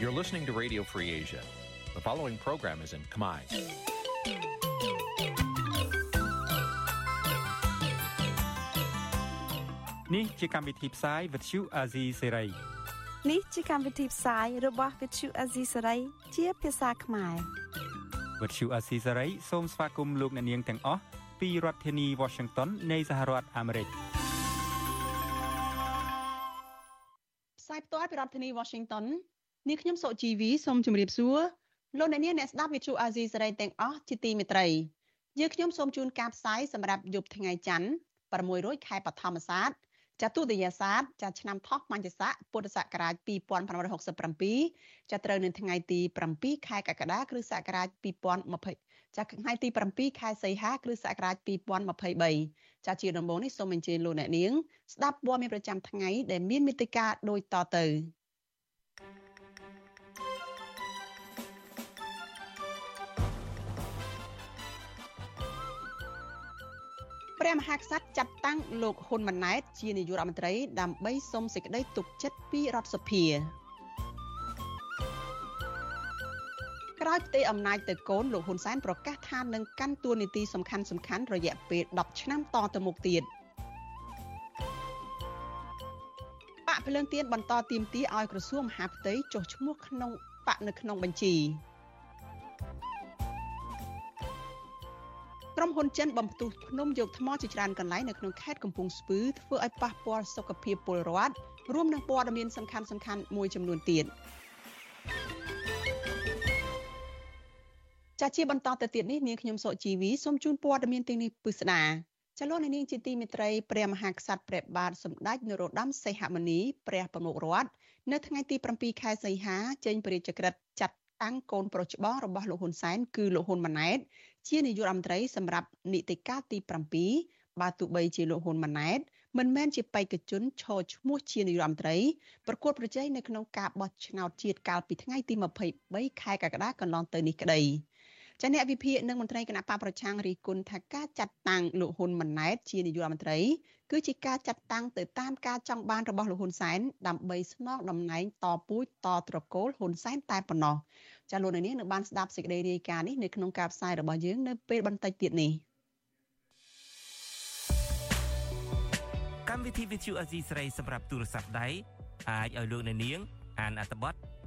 You're listening to Radio Free Asia. The following program is in Khmer. Nǐ chi càm bi tiệp xáy vệt chiu a zì sê ray នេះជាកម្មវិធីផ្សាយរបស់ Vithu Azisari ជាភាសាខ្មែរ វត្តឈូអាស៊ីសេរីសូមស្វាគមន៍លោកអ្នកនាងទាំងអស់ពីរដ្ឋធានី Washington នៃសហរដ្ឋអាមេរិកផ្សាយផ្ទាល់ពីរដ្ឋធានី Washington នាងខ្ញុំសុជីវីសូមជម្រាបសួរលោកអ្នកនាងអ្នកស្ដាប់ Vithu Azisari ទាំងអស់ជាទីមេត្រីយើងខ្ញុំសូមជូនការផ្សាយសម្រាប់យប់ថ្ងៃច័ន្ទ600ខែបឋមសាទចាទុតិយសាទចាឆ្នាំថោះបញ្ញស័កពុទ្ធសករាជ2567ចាត្រូវនៅថ្ងៃទី7ខែកក្កដាគ្រិស្តសករាជ2020ចាថ្ងៃទី7ខែសីហាគ្រិស្តសករាជ2023ចាជាដំបូងនេះសូមអញ្ជើញលោកអ្នកនាងស្ដាប់ព័ត៌មានប្រចាំថ្ងៃដែលមានមេត្តាដូចតទៅ ព្រះមហាក្សត្រចាត់តាំងលោកហ៊ុនម៉ាណែតជានាយករដ្ឋមន្ត្រីដើម្បីសុំសេចក្តីទុកចិត្តពីរដ្ឋសភាក្រោយផ្ទេរអំណាចទៅកូនលោកហ៊ុនសែនប្រកាសថានឹងកាន់តួនាទីសំខាន់សំខាន់រយៈពេល10ឆ្នាំតទៅមុខទៀតបកភ្លើងទៀនបន្តទៀមទីឲ្យក្រសួងមហាផ្ទៃចុះឈ្មោះក្នុងបកនៅក្នុងបញ្ជី ក្រុមហ៊ុនចិនបំផ្ទុះភ្នំយកថ្មជាច្រើនកន្លែងនៅក្នុងខេត្តកំពង់ស្ពឺធ្វើឲ្យប៉ះពាល់សុខភាពពលរដ្ឋរួមនឹងព័ត៌មានសំខាន់សំខាន់មួយចំនួនទៀតចាជាបន្តទៅទៀតនេះនាងខ្ញុំសុជីវីសូមជូនព័ត៌មានទាំងនេះពិស្ដាចលនានាងជាទីមេត្រីព្រះមហាក្សត្រព្រះបាទសម្ដេចនរោត្តមសីហមុនីព្រះប្រមុខរដ្ឋនៅថ្ងៃទី7ខែសីហាចេញព្រះរាជក្រឹត្យចាត់ តាំងកូនប្រុសច្បងរបស់លោកហ៊ុនសែនគឺលោកហ៊ុនម៉ាណែត ជានាយករដ្ឋមន្ត្រីសម្រាប់នីតិកាលទី7បើទោះបីជាលោកហ៊ុនម៉ាណែតមិនមែនជាបេក្ខជនឈរឈ្មោះជានាយករដ្ឋមន្ត្រីប្រកួតប្រជែងនៅក្នុងការបោះឆ្នោតជាតិកាលពីថ្ងៃទី23ខែកក្កដាកន្លងទៅនេះក្តី ចាអ្នកវិភាគនិងមន្ត្រីគណៈបកប្រឆាំងរីគុណថាការចាត់តាំងលោកហ៊ុនម៉ាណែតជានាយករដ្ឋមន្ត្រីគឺជាការចាត់តាំងទៅតាមការចង់បានរបស់លោកហ៊ុនសែនដើម្បីស្នងតំណែងតពូជតត្រកូលហ៊ុនសែនតែប៉ុណ្ណោះចាលោកនាងនឹងបានស្ដាប់សេចក្តីរាយការណ៍នេះនៅក្នុងការផ្សាយរបស់យើងនៅពេលបន្តិចទៀតនេះកម្មវិធី Vithu Azizi ស្រីសម្រាប់ទូរស័ព្ទដៃអាចឲ្យលោកអ្នកនាងអានអត្ថបទ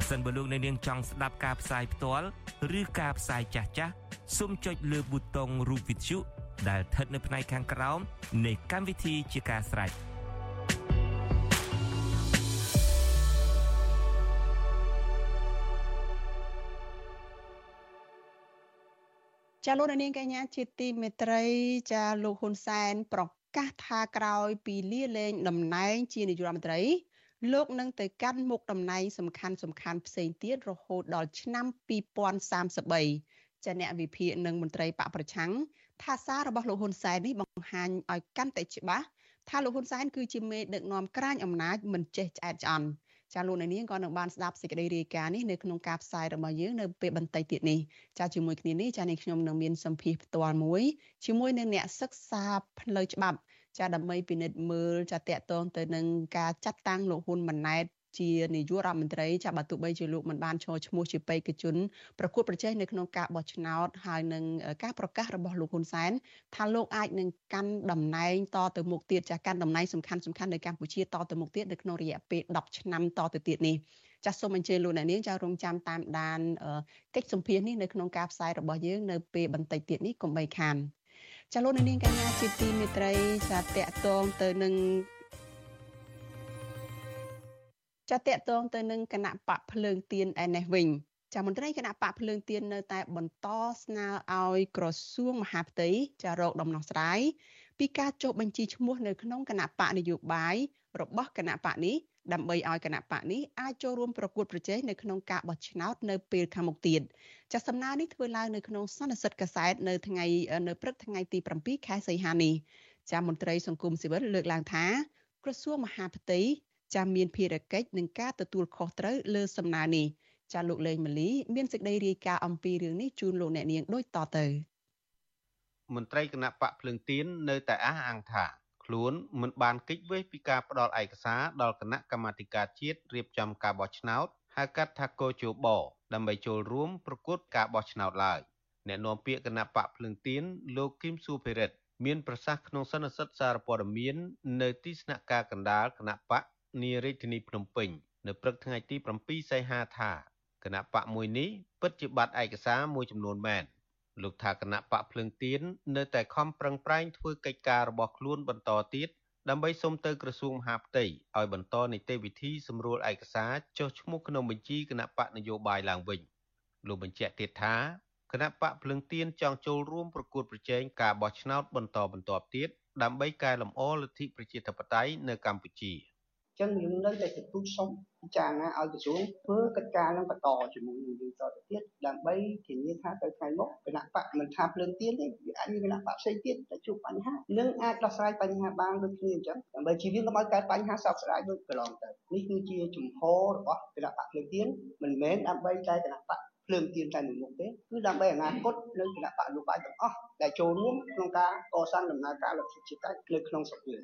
ប្រសិនបើលោកអ្នកនាងចង់ស្ដាប់ការផ្សាយផ្ទាល់ឬការផ្សាយចាស់ចាស់សូមចុចលើប៊ូតុងរូប Vithu ដែលស្ថិតនៅផ្នែកខាងក្រោមនៃកម្មវិធីជាការស្រេច។ចាលោកនាងកញ្ញាជាទីមេត្រីចាលោកហ៊ុនសែនប្រកាសថាក្រោយពីលាលែងតំណែងជានាយករដ្ឋមន្ត្រី លោកនឹងទៅកាន់មុខតំណែងសំខាន់សំខាន់ផ្សេងទៀតរហូតដល់ឆ្នាំ2033ចាអ្នកវិភាគនិងមន្ត្រីបកប្រឆាំងថាសាររបស់លោកហ៊ុនសែននេះបង្ហាញឲ្យកាន់តែច្បាស់ថាលោកហ៊ុនសែនគឺជាមេដឹកនាំក្រាញអំណាចមិនចេះឆ្អែតឆ្អន់ចាលោកនាងក៏នឹងបានស្ដាប់សេចក្តីរាយការណ៍នេះនៅក្នុងការផ្សាយរបស់យើងនៅពេលបន្តិចទៀតនេះចាជាមួយគ្នានេះចានេះខ្ញុំនឹងមានសម្ភារផ្ទាល់មួយជាមួយនឹងអ្នកសិក្សាផ្លូវច្បាប់ ចាដើម្បីពិនិត្យមើលចាតកតងទៅនឹងការចាត់តាំងលោកហ៊ុនម៉ាណែតជានាយករដ្ឋមន្ត្រីចាបើទោះបីជាលោកមិនបានឈរឈ្មោះជាបេក្ខជនប្រកួតប្រជែងនៅក្នុងការបោះឆ្នោតហើយនឹងការប្រកាសរបស់លោកហ៊ុនសែនថាលោកអាចនឹងកាន់តំណែងតទៅមុខទៀតចាកាន់តំណែងសំខាន់សំខាន់នៅកម្ពុជាតទៅមុខទៀតនៅក្នុងរយៈពេល10ឆ្នាំតទៅទៀតនេះចាសសូមអញ្ជើញលោកអ្នកនាងចារងចាំតាមដានកិច្ចសម្ភារនេះនៅក្នុងការផ្សាយរបស់យើងនៅពេលបន្តិចទៀតនេះកុំបីខាន ចាលោកនាងកញ្ញាជាទីមេត្រីចាតកតងទៅនឹងចាតកតងទៅនឹងគណៈបកភ្លើងទៀនឯនេះវិញចាមន្ត្រីគណៈបកភ្លើងទៀននៅតែបន្តស្នើឲ្យក្រសួងមហាផ្ទៃចារកដំណោះស្រាយពីការចុះបញ្ជីឈ្មោះនៅក្នុងគណៈបកនយោបាយរបស់គណៈបកនេះដើម្បីឲ្យគណៈបកនេះអាចចូលរួមប្រកួតប្រជែងនៅក្នុងការបោះឆ្នោតនៅពេលខាងមុខទៀត ចាសំណើនេះធ្វើឡើងនៅក្នុងសន្និសីទកាសែតនៅថ្ងៃនៅព្រឹកថ្ងៃទី7ខែសីហានេះចាមន្ត្រីសង្គមស៊ីវិលលើកឡើងថា ក្រសួងមហាផ្ទៃចាមានភារកិច្ចនឹងការទទួលខុសត្រូវលើសំណើនេះចាលោកលេងម៉ាលីមានសេចក្តីរាយការណ៍អំពីរឿងនេះជូនលោកអ្នកនាងដូចតទៅមន្ត្រីគណៈបកភ្លឹងទៀននៅតែអះអាងថាខ្លួនមិនបានកិច្ចវេះពីការផ្ដល់ឯកសារដល់គណៈកម្មាធិការជាតិរៀបចំការបោះឆ្នោតហៅកាត់ថាកោជប ដើម្បីចូលរួមប្រកួតការបោះឆ្នោតឡើយអ្នកនាំពាក្យគណៈបកភ្លឹងទៀនលោកគឹមស៊ូភេរិតមានប្រសាសន៍ក្នុងសន្និសីទសារព័ត៌មាននៅទីស្នាក់ការកណ្ដាលគណៈបកនារាជធានីភ្នំពេញនៅព្រឹកថ្ងៃទី7សីហាថាគណៈបកមួយនេះពិតជាបាត់ឯកសារមួយចំនួនមែនលោកថាគណៈបកភ្លឹងទៀននៅតែខំប្រឹងប្រែងធ្វើកិច្ចការរបស់ខ្លួនបន្តទៀត ដើម្បីសុំទៅក្រសួងមហាផ្ទៃឲ្យបន្តនីតិវិធីសម្រួលឯកសារចុះឈ្មោះក្នុងបញ្ជីគណៈបកនយោបាយឡើងវិញលោកបញ្ជាក់ទៀតថាគណៈបកភ្លឹងទៀនចង់ចូលរួមប្រកួតប្រជែងការបោះឆ្នោតបន្តបន្ទាប់ទៀតដើម្បីកែលម្អលទ្ធិប្រជាធិបតេយ្យនៅកម្ពុជា។ ចឹងយើងនៅតែទទូចសុំពិចារណាឲ្យក្រសួងធ្វើកិច្ចការនឹងបន្តជាមួយនឹងយើងតទៅទៀតដើម្បីធានាថាទៅថ្ងៃមុខគណៈបកមិនថាភ្លើងទៀនទេវាអាចមានគណៈបកផ្សេងទៀតតែជួបបញ្ហានឹងអាចដោះស្រាយបញ្ហាបានដូចគ្នាអញ្ចឹងដើម្បីជៀសវាងកុំឲ្យកើតបញ្ហាសោកស្ដាយដូចកន្លងទៅនេះគឺជាជំហររបស់គណៈបកភ្លើងទៀនមិនមែនដើម្បីតែគណៈបកភ្លើងទៀនតែមួយមុខទេគឺដើម្បីអនាគតនៅគណៈបកនយោបាយទាំងអស់ដែលចូលរួមក្នុងការកសាងដំណើរការលទ្ធិជាតិនៅក្នុងស្រុកយើង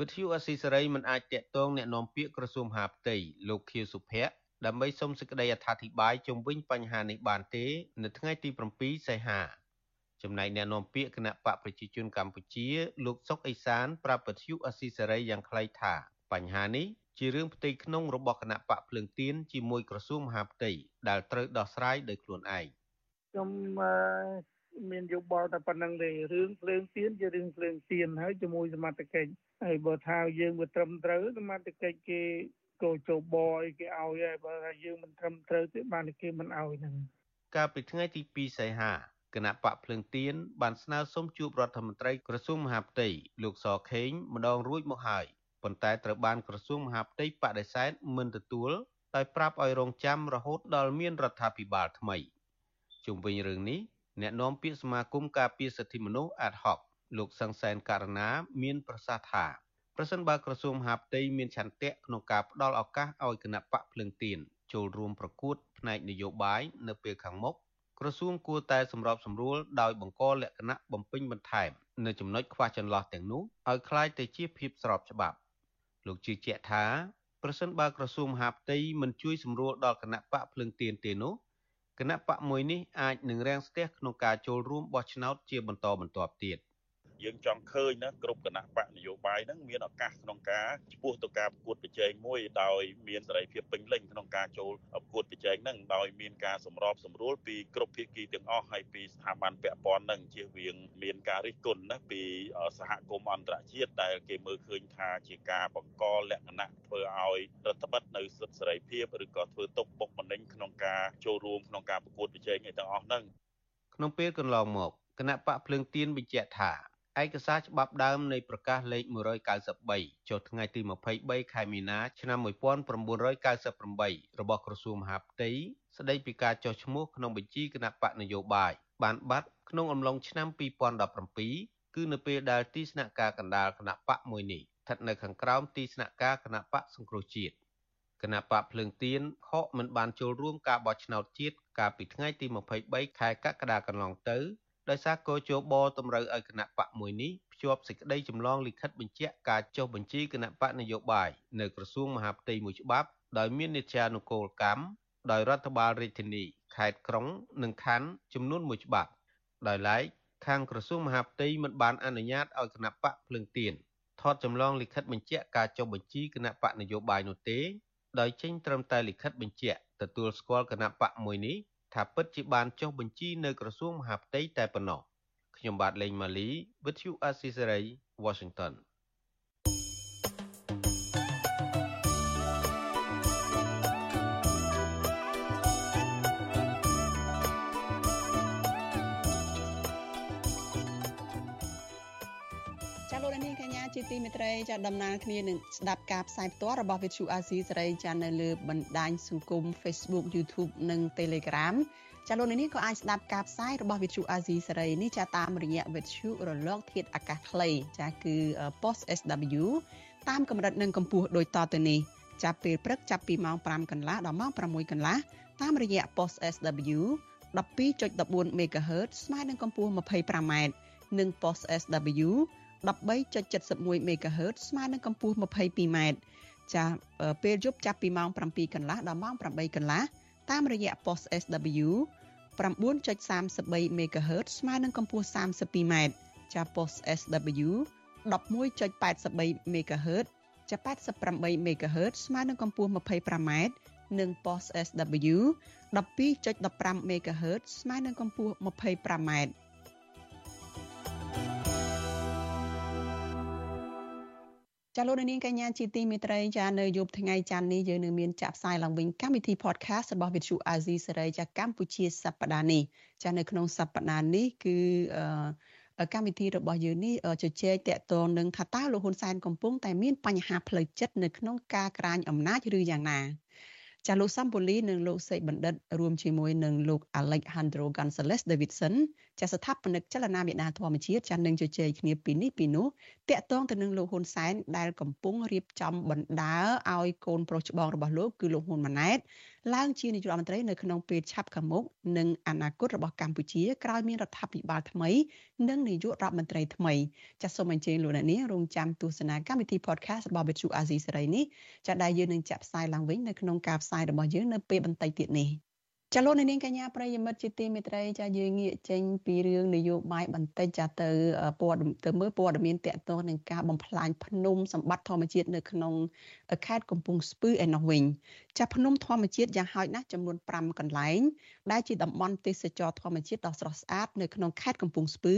វិទ្យុអស៊ីសេរីមិនអាចតាក់ទងแนะនាំពាក្យក្រសួងមហាផ្ទៃលោកខៀវសុភ័ក្រដើម្បីសូមសេចក្តីអត្ថាធិប្បាយជុំវិញបញ្ហានេះបានទេ នៅថ្ងៃទី7សីហាចំណែកអ្នកនាំពាក្យគណៈបកប្រជាជនកម្ពុជា លោកសុកអេសាន ប្រាប់វិទ្យុអស៊ីសេរីយ៉ាងខ្លីថាបញ្ហានេះជារឿងផ្ទៃក្នុងរបស់គណៈបកភ្លើងទៀនជាមួយក្រសួងមហាផ្ទៃដែលត្រូវដោះស្រាយដោយខ្លួនឯងខ្ញុំមានយោបល់តែប៉ុណ្្នឹងទេរឿងភ្លើងទៀនជារឿងភ្លើងទៀនហើយជាមួយសមត្ថកិច្ច ហើយបើថាយើងវាត្រឹមត្រូវសមត្ថកិច្ចគេកោចោបអីគេឲ្យហើយបើថាយើងមិនត្រឹមត្រូវទេបានគេមិនឲ្យហ្នឹងកាលពីថ្ងៃទី2សីហាគណៈបកភ្លើងទៀនបានស្នើសុំជួបរដ្ឋមន្ត្រីក្រសួងមហាផ្ទៃលោកសខេងម្ដងរួចមកហើយប៉ុន្តែត្រូវបានក្រសួងមហាផ្ទៃបដិសេធមិនទទួលដោយប្រាប់ឲ្យរងចាំរហូតដល់មានរដ្ឋាភិបាលថ្មីជុំវិញរឿងនេះអ្នកនាំពាក្យសមាគមការពារសិទ្ធិមនុស្សអាតហុក លោកសង្សានករណាមានប្រសាសន៍ថាប្រសិនបើក្រសួងមហាផ្ទៃមានឆន្ទៈក្នុងការផ្ដល់ឱកាសឲ្យគណៈបកភ្លឹងទៀនចូលរួមប្រកួតផ្នែកនយោបាយនៅពេលខាងមុខក្រសួងគួរតែសម្របសម្រួលដោយបង្កលក្ខណៈបំពេញបន្ថែមនៅចំណុចខ្វះចន្លោះទាំងនោះឲ្យคล้ายទៅជាភាពស្របច្បាប់លោកជឿជាក់ថាប្រសិនបើក្រសួងមហាផ្ទៃមិនជួយសម្រួលដល់គណៈបកភ្លឹងទៀនទេនោះគណៈបកមួយនេះអាចនឹងរាំងស្ទះក្នុងការចូលរួមបោះឆ្នោតជាបន្តបន្ទាប់ទៀត យើងចង់ឃើញណាគ្រប់គណៈបកនយោបាយហ្នឹងមានឱកាសក្នុងការឈ្មោះទៅការប្រកួតប្រជែងមួយដោយមានសេរីភាពពេញលេញក្នុងការចូលប្រកួតប្រជែងហ្នឹងដោយមានការសម្របសម្រួលពីគ្រប់ភាគីទាំងអស់ហើយពីស្ថាប័នពាក់ព័ន្ធហ្នឹងជៀសវាងមានការរិះគន់ណាពីសហគមន៍អន្តរជាតិដែលគេមើលឃើញថាជាការបង្កលក្ខណៈធ្វើឲ្យរដ្ឋបិតនៅសិទ្ធិសេរីភាពឬក៏ធ្វើទុកបុកម្នេញក្នុងការចូលរួមក្នុងការប្រកួតប្រជែងឯទាំងអស់ហ្នឹងក្នុងពេលកន្លងមកគណៈបកភ្លើងទៀនបញ្ជាក់ថា ឯកសារច្បាប់ដើមនៃប្រកាសលេខ193ចុះថ្ងៃទី23ខែមីនាឆ្នាំ1998របស់ក្រសួងមហាផ្ទៃស្តីពីការចុះឈ្មោះក្នុងបញ្ជីគណៈបកនយោបាយបានបាត់ក្នុងអំឡុងឆ្នាំ2017គឺនៅពេលដែលទីស្នាក់ការកណ្ដាលគណៈបកមួយនេះស្ថិតនៅខាងក្រោមទីស្នាក់ការគណៈបកសង្គ្រោះជាតិគណៈបកភ្លើងទៀនខកមិនបានចូលរួមការបោះឆ្នោតជាតិកាលពីថ្ងៃទី23ខែកក្កដាកន្លងទៅ ដោយសារកោជបតម្រូវឲ្យគណៈបកមួយនេះភ្ជាប់សេចក្តីចម្លងលិខិតបញ្ជាក់ការចុះបញ្ជីគណៈបកនយោបាយនៅក្រសួងមហាផ្ទៃមួយច្បាប់ដោយមាននេត្យានុកូលកម្មដោយរដ្ឋបាលរាជធានីខេត្តក្រុងនិងខណ្ឌចំនួនមួយច្បាប់ដោយឡែកខាងក្រសួងមហាផ្ទៃមិនបានអនុញ្ញាតឲ្យគណៈបកភ្លើងទៀនថតចម្លងលិខិតបញ្ជាក់ការចុះបញ្ជីគណៈបកនយោបាយនោះទេដោយចេញត្រឹមតែលិខិតបញ្ជាក់ទទួលស្គាល់គណៈបកមួយនេះ ថាពិតជាបានចុះបញ្ជីនៅក្រសួងមហាផ្ទៃតែប៉ុណ្ណោះខ្ញុំបាទលេងម៉ាលី With you Assisary Washington ត្រីចាដំណើរគ្នានឹងស្ដាប់ការផ្សាយផ្ទាល់របស់ Vithu Azizi សេរីចានៅលើបណ្ដាញសង្គម Facebook YouTube និង Telegram ចាលោកនេះក៏អាចស្ដាប់ការផ្សាយរបស់ Vithu Azizi សេរីនេះចាតាមរយៈ Vithu រលកធាតុអាកាសខ្លីចាគឺ Post SW តាមកម្រិតនិងកម្ពស់ដូចតទៅនេះចាប់ពេលព្រឹកចាប់ពីម៉ោង5កន្លះដល់ម៉ោង6កន្លះតាមរយៈ Post SW 12.14 MHz ស្មើនឹងកម្ពស់ 25m និង Post SW 13.71 MHz ស្មើនឹងកម្ពស់ 22m ចាពេលយប់ចាប់ពីម៉ោង7កន្លះដល់ម៉ោង8កន្លះតាមរយៈ Post SW 9.33 MHz ស្មើនឹងកម្ពស់ 32m ចា Post SW 11.83 MHz ចា88 MHz ស្មើនឹងកម្ពស់ 25m និង Post SW 12.15 MHz ស្មើនឹងកម្ពស់ 25m ចាលោកនាងកញ្ញាជាទីមេត្រីចានៅយប់ថ្ងៃច័ន្ទនេះយើងនឹងមានចាក់ផ្សាយឡើងវិញកម្មវិធី podcast របស់ Vithu Azizi សេរីចាកម្ពុជាសប្តាហ៍នេះចានៅក្នុងសប្តាហ៍នេះគឺអឺកម្មវិធីរបស់យើងនេះជជែកតកតងនឹងថាតើលោកហ៊ុនសែនកំពុងតែមានបញ្ហាផ្លូវចិត្តនៅក្នុងការក្រាញអំណាចឬយ៉ាងណាចាលោកសំពូលីនិងលោកសេកបណ្ឌិតរួមជាមួយនឹងលោក Alejandro Gonzalez Davidson ចាស្ថាបនិកចលនាមេដាធម្មជាតិចានឹងជជែកគ្នាពីនេះពីនោះតាក់ទងទៅនឹងលោកហ៊ុនសែនដែលកំពុងរៀបចំបណ្ដាឲ្យកូនប្រុសច្បងរបស់លោកគឺលោកហ៊ុនម៉ាណែតឡើងជានាយករដ្ឋមន្ត្រីនៅក្នុងពេលឆាប់ខាងមុខនិងអនាគតរបស់កម្ពុជាក្រោយមានរដ្ឋាភិបាលថ្មី និងនាយករដ្ឋមន្ត្រីថ្មីចាសសូមអញ្ជើញលោកអ្នកនាងរងចាំទស្សនាកម្មវិធី podcast របស់ Betchu Azizi សេរីនេះចាដែលយើងនឹងចាក់ផ្សាយឡើងវិញនៅក្នុងការផ្សាយរបស់យើងនៅពេលបន្តិចទៀតនេះ ចាលោកនាងកញ្ញាប្រិយមិត្តជាទីមេត្រីចាយើងងាកចេញពីរឿងនយោបាយបន្តិចចាទៅព័ត៌ទៅមើលព័ត៌មានតកតងនឹងការបំផ្លាញភ្នំសម្បត្តិធម្មជាតិនៅក្នុងខេត្តកំពង់ស្ពឺឯនោះវិញចាភ្នំធម្មជាតិយ៉ាងហោចណាស់ចំនួន5កន្លែងដែលជាតំបន់ទេសចរធម្មជាតិដ៏ស្រស់ស្អាតនៅក្នុងខេត្តកំពង់ស្ពឺ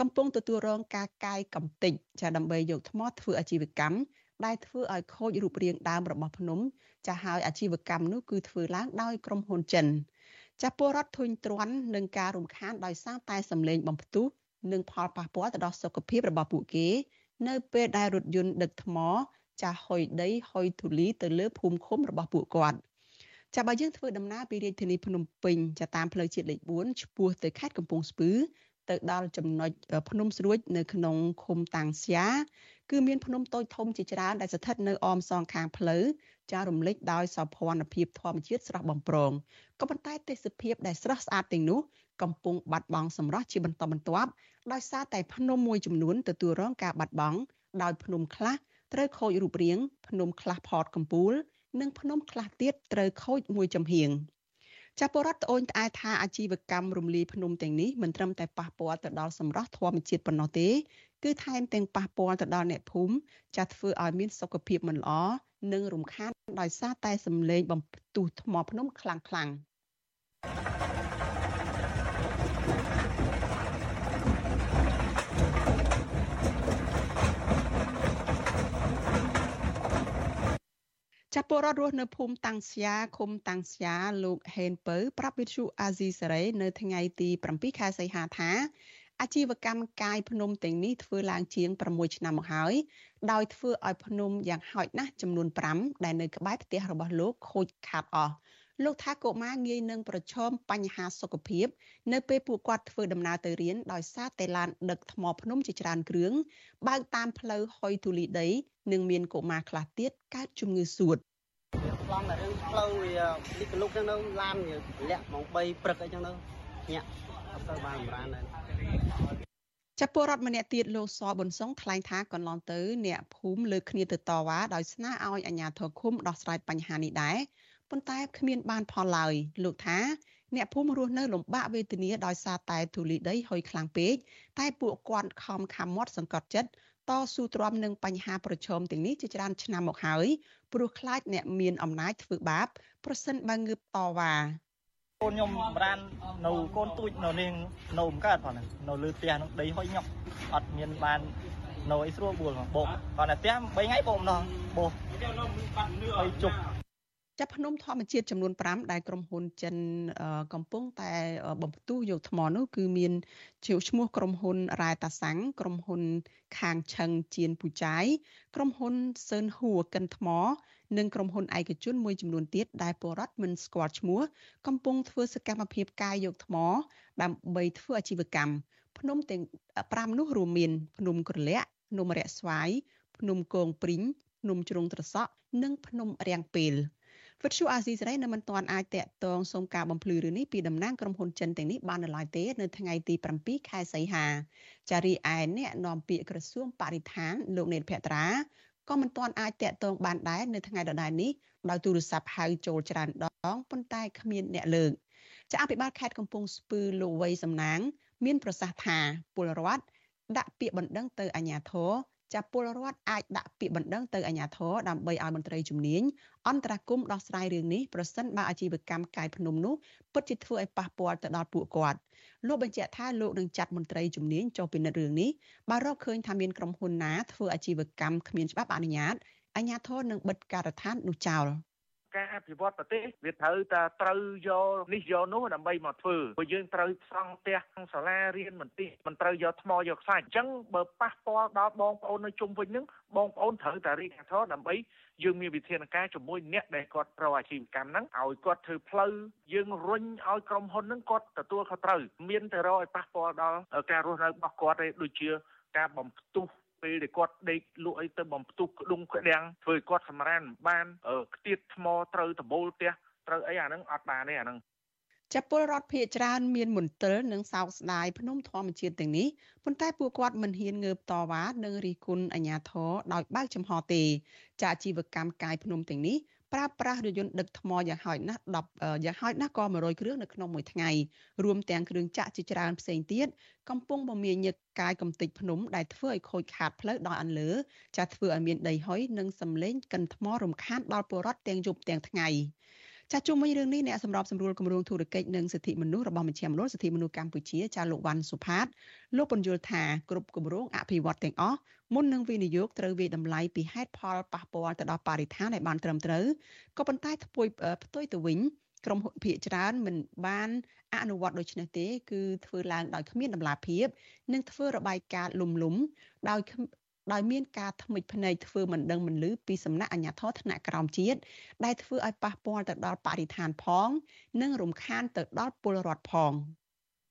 កំពុងទទួលរងការកាយកំទេចចាដើម្បីយកថ្មធ្វើអាជីវកម្ម ដែលធ្វើឲ្យខូចរូបរាងដើមរបស់ភ្នំចាស់ហើយអាជីវកម្មនោះគឺធ្វើឡើងដោយក្រុមហ៊ុនចិនចាស់ពលរដ្ឋធុញទ្រាន់នឹងការរំខានដោយសារតែសម្លេងបំផ្ទុះនិងផលប៉ះពាល់ទៅដល់សុខភាពរបស់ពួកគេ នៅពេលដែលរថយន្តដឹកថ្ម ចាស់ហុយដីហុយធូលីទៅលើភូមិឃុំរបស់ពួកគាត់ចាប់បើយើងធ្វើដំណើរពីរាជធានីភ្នំពេញចាតាមផ្លូវជាតិលេខ4ឆ្ពោះទៅខេត្តកំពង់ស្ពឺទៅដល់ចំណុចភ្នំស្រួចនៅក្នុងឃុំតាំងស្យា គឺមានភ្នំតូចធំជាច្រើនដែលស្ថិតនៅអមសងខាងផ្លូវចារំលេចដោយសោភ័ណភាពធម្មជាតិស្រស់បំព្រងក៏ប៉ុន្តែទេសភាពដែលស្រស់ស្អាតទាំងនោះកំពុងបាត់បង់សម្រស់ជាបន្តបន្ទាប់ដោយសារតែភ្នំមួយចំនួនទទួលរងការបាត់បង់ដោយភ្នំខ្លះត្រូវខូចរូបរាង ភ្នំខ្លះផតកំពូល និងភ្នំខ្លះទៀតត្រូវខូចមួយចំហៀង ចាពលរដ្ឋត្អូញត្អែថាអាជីវកម្មរំលាយភ្នំទាំងនេះមិនត្រឹមតែប៉ះពាល់ទៅដល់សម្រស់ធម្មជាតិប៉ុណ្ណោះទេគឺថែមទាំងប៉ះពាល់ទៅដល់អ្នកភូមិចាធ្វើឲ្យមានសុខភាពមិនល្អនិងរំខានដោយសារតែសម្លេងបំផ្ទុះថ្មភ្នំខ្លាំងខ្ចាប់ពលរដ្ឋរស់នៅភូមិតាំងស្យាឃុំតាំងស្យាលោកហេនពៅប្រាប់វិទ្យុអាស៊ីសេរីនៅថ្ងៃទី7ខែសីហាថាអាជីវកម្មកាយភ្នំទាំងនេះធ្វើឡើងជាង6ឆ្នាំមកហើយដោយធ្វើឲ្យភ្នំយ៉ាងហោចណាស់ចំនួន5ដែលនៅក្បែរផ្ទះរបស់លោកខូចខាតអស់ លោកថាកុមារងាយនឹងប្រឈមបញ្ហាសុខភាព នៅពេលពួកគាត់ធ្វើដំណើរទៅរៀនដោយសារតែឡានដឹកថ្មភ្នំជាច្រើនគ្រឿងបើកតាមផ្លូវហុយទូលីដីនិងមានកុមារខ្លះទៀតកើតជំងឺសួតប្លង់តែរឿងផ្លូវវាទីកលុកហ្នឹងនៅឡានលាក់ម៉ោង3ព្រឹកអីចឹងទៅញាក់អត់ទៅបានបម្រានដែរចាប់ពលរដ្ឋម្នាក់ទៀតលោកសប៊ុនសុងថ្លែងថាកន្លងទៅអ្នកភូមិលើកគ្នាទៅតវ៉ាដោយស្នើឲ្យអាជ្ញាធរឃុំដោះស្រាយបញ្ហានេះដែរ ប៉ុន្តែគ្មានបានផលឡើយលោកថាអ្នកភូមិរស់នៅលំបាកវេទនាដោយសារតែធូលីដីហុយខ្លាំងពេកតែពួកគាត់ខំខំមាត់សង្កត់ចិត្តតស៊ូទ្រាំនឹងបញ្ហាប្រឈមទាំងនេះជាច្រើនឆ្នាំមកហើយព្រោះខ្លាចអ្នកមានអំណាចធ្វើបាបប្រសិនបើងើបតវ៉ាកូនខ្ញុំបរាននៅកូនទូចនៅនាងនៅមិនកើតផងនៅលើផ្ទះនឹងដីហុយញក់អត់មានបាននៅអីស្រួលបួលបោកគាត់តែផ្ទះ3ថ្ងៃបោកម្ដងបោកហើយជប់ ចាប់ភ្នំធម្មជាតិចំនួន5ដែលក្រុមហ៊ុនចិនកំពុងតែបំផ្ទុះយកថ្មនោះគឺមានជាឈ្មោះក្រុមហ៊ុនរ៉ែតាសាំងក្រុមហ៊ុនខាងឆឹងជៀនពូចាយក្រុមហ៊ុនសឿនហួរកិនថ្ម និងក្រុមហ៊ុនឯកជនមួយចំនួនទៀតដែលពលរដ្ឋមិនស្គាល់ឈ្មោះកំពុងធ្វើសកម្មភាពកាយយកថ្ម ដើម្បីធ្វើអាជីវកម្មភ្នំទាំង5នោះរួមមានភ្នំក្រលាក់ភ្នំរាក់ស្វាយភ្នំគងព្រីងភ្នំជ្រុងត្រសក់និងភ្នំរាំងពេល វិទ្យុអាស៊ីសេរីនៅមិនទាន់អាចតាក់ទងសូមការបំភ្លឺរឿងនេះពីតំណាងក្រុមហ៊ុនចិនទាំងនេះបាននៅឡើយទេនៅថ្ងៃទី7ខែសីហាចារីឯអ្នកនាំពាក្យក្រសួងបរិស្ថានលោកនេតភក្ត្រាក៏មិនទាន់អាចតាក់ទងបានដែរនៅថ្ងៃដដែលនេះដោយទូរស័ព្ទហៅចូលច្រើនដងប៉ុន្តែគ្មានអ្នកលើកចាអភិបាលខេត្តកំពង់ស្ពឺលោកវ័យសំណាង មានប្រសាសន៍ថាពលរដ្ឋដាក់ពាក្យបណ្ដឹងទៅអាជ្ញាធរ ចាប់ពលរដ្ឋអាចដាក់ពាក្យបណ្ដឹងទៅអាជ្ញាធរដើម្បីឲ្យមន្ត្រីជំនាញអន្តរាគមដោះស្រាយរឿងនេះប្រសិនបើអាជីវកម្មកាយភ្នំនោះពិតជាធ្វើឲ្យប៉ះពាល់ទៅដល់ពួកគាត់លោកបញ្ជាក់ថាលោកនឹងចាត់មន្ត្រីជំនាញចុះពិនិត្យរឿងនេះបើរកឃើញថាមានក្រុមហ៊ុនណាធ្វើអាជីវកម្មគ្មានច្បាប់អនុញ្ញាតអាជ្ញាធរនឹងបិទការដ្ឋាននោះចោល។ ការអភិវឌ្ឍប្រទេសវាត្រូវតែត្រូវយកនេះយកនោះដើម្បីមកធ្វើព្រោះយើងត្រូវផ្សង់ផ្ទះសាលារៀនមន្ទីរមិនត្រូវយកថ្មយកខ្សាច់អញ្ចឹងបើប៉ះពាល់ដល់បងប្អូននៅជុំវិញហ្នឹងបងប្អូនត្រូវតែរីករាយធរដើម្បីយើងមានវិធានការជាមួយអ្នកដែលគាត់ប្រអាជីវកម្មហ្នឹងឲ្យគាត់ធ្វើផ្លូវយើងរុញឲ្យក្រុមហ៊ុនហ្នឹងគាត់ទទួលខុសត្រូវមានតែរកឲ្យប៉ះពាល់ដល់ការរស់នៅរបស់គាត់ទេដូចជាការបំផ្ទុះ ពេលដែលគាត់ដេកលក់អីទៅបំផ្ទុះក្ដុងក្ដាំងធ្វើឲ្យគាត់សម្រានបានខ្ទាតថ្មត្រូវដបូលផ្ទះត្រូវអីអាហ្នឹងអត់បានទេអាហ្នឹងចាប់ពលរដ្ឋភៀកច្រើនមានមន្ទិលនិងសោកស្ដាយភ្នំធម្មជាតិទាំងនេះប៉ុន្តែពួកគាត់មិនហ៊ានងើបតវ៉ានិងរិះគន់អាជ្ញាធរដោយបើកចំហទេ ចាអាជីវកម្មកាយភ្នំទាំងនេះ ប្រើប្រាស់រថយន្តដឹកថ្មយ៉ាងហោចណាស់10យ៉ាងហោចណាស់ក៏100គ្រឿងនៅក្នុងមួយថ្ងៃរួមទាំងគ្រឿងចាក់ជាច្រើនផ្សេងទៀតកំពុងបំមានញឹកកាយកំទេចភ្នំដែលធ្វើឲ្យខូចខាតផ្លូវដោយអន្លើចាធ្វើឲ្យមានដីហុយនិងសម្លេងកិនថ្មរំខានដល់ពលរដ្ឋទាំងយប់ទាំងថ្ងៃ ចាជុំវិញរឿងនេះអ្នកសម្របសម្រួលគម្រោងធុរកិច្ចនិងសិទ្ធិមនុស្សរបស់មជ្ឈមណ្ឌលសិទ្ធិមនុស្សកម្ពុជាចាលោកវ៉ាន់សុផាតលោកពន្យល់ថាគ្រប់គម្រោងអភិវឌ្ឍទាំងអស់មុននឹងវិនិយោគត្រូវវិតម្លៃពីហេតុផលប៉ះពាល់ទៅដល់បរិស្ថានឲ្យបានត្រឹមត្រូវក៏ប៉ុន្តែផ្ទុយផ្ទុយទៅវិញក្រុមហ៊ុនភាគច្រើនមិនបានអនុវត្តដូចនេះទេគឺធ្វើឡើងដោយគ្មានដំណាភាព និងធ្វើរបាយការណ៍លំលំដោយ ដោយមានការថ្មិចភ្នែកធ្វើមិនដឹងមិនឮពីសំណាក់អាជ្ញាធរថ្នាក់ក្រោមជាតិដែលធ្វើឲ្យប៉ះពាល់ទៅដល់បរិស្ថានផង និងរំខានទៅដល់ពលរដ្ឋផង។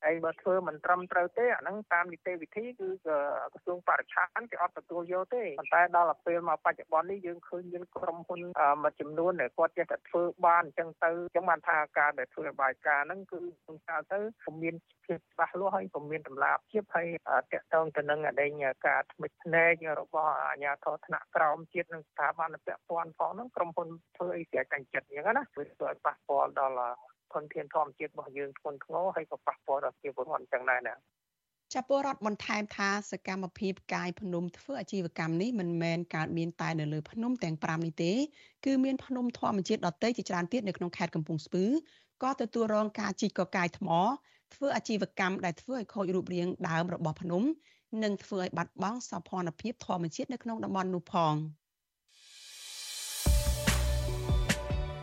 ហើយបើធ្វើមិនត្រឹមត្រូវទេអាហ្នឹងតាមនីតិវិធីគឺក្រសួងបរិស្ថានគេអត់ទទួលយកទេប៉ុន្តែដល់ពេលមកបច្ចុប្បន្ននេះយើងឃើញមានក្រុមហ៊ុនមួយចំនួនដែលគាត់ចេះតែធ្វើបានអញ្ចឹងទៅអញ្ចឹងបានថាការដែលធ្វើបាយការហ្នឹងគឺខ្ញុំថាទៅពុំមានភាពច្បាស់លាស់ហើយពុំមានតម្លាភាពហើយតកតងទៅនឹងអដែងការថ្មិចភ្នែករបស់អាជ្ញាធរថ្នាក់ក្រោមជាតិនិងស្ថាប័នពាក់ព័ន្ធផងហ្នឹងក្រុមហ៊ុនធ្វើអីស្រេចកាញ់ចិត្តអញ្ចឹងណាវាធ្វើឲ្យប៉ះពាល់ដល់ ធនធានធម្មជាតិរបស់យើងធ្ងន់ធ្ងរហើយក៏ប៉ះពាល់ដល់ជីវពលរដ្ឋចឹងដែរណាចាពលរដ្ឋបន្ថែមថាសកម្មភាពកាយភ្នំធ្វើអាជីវកម្មនេះមិនមែនកើតមានតែនៅលើភ្នំទាំង5នេះទេគឺមានភ្នំធម្មជាតិដទៃជាច្រើនទៀតនៅក្នុងខេត្តកំពង់ស្ពឺក៏ទទួលរងការជីកកកាយថ្មធ្វើអាជីវកម្មដែលធ្វើឲ្យខូចរូបរាងដើមរបស់ភ្នំនិងធ្វើឲ្យបាត់បង់សោភ័ណភាពធម្មជាតិនៅក្នុងតំបន់នោះផង។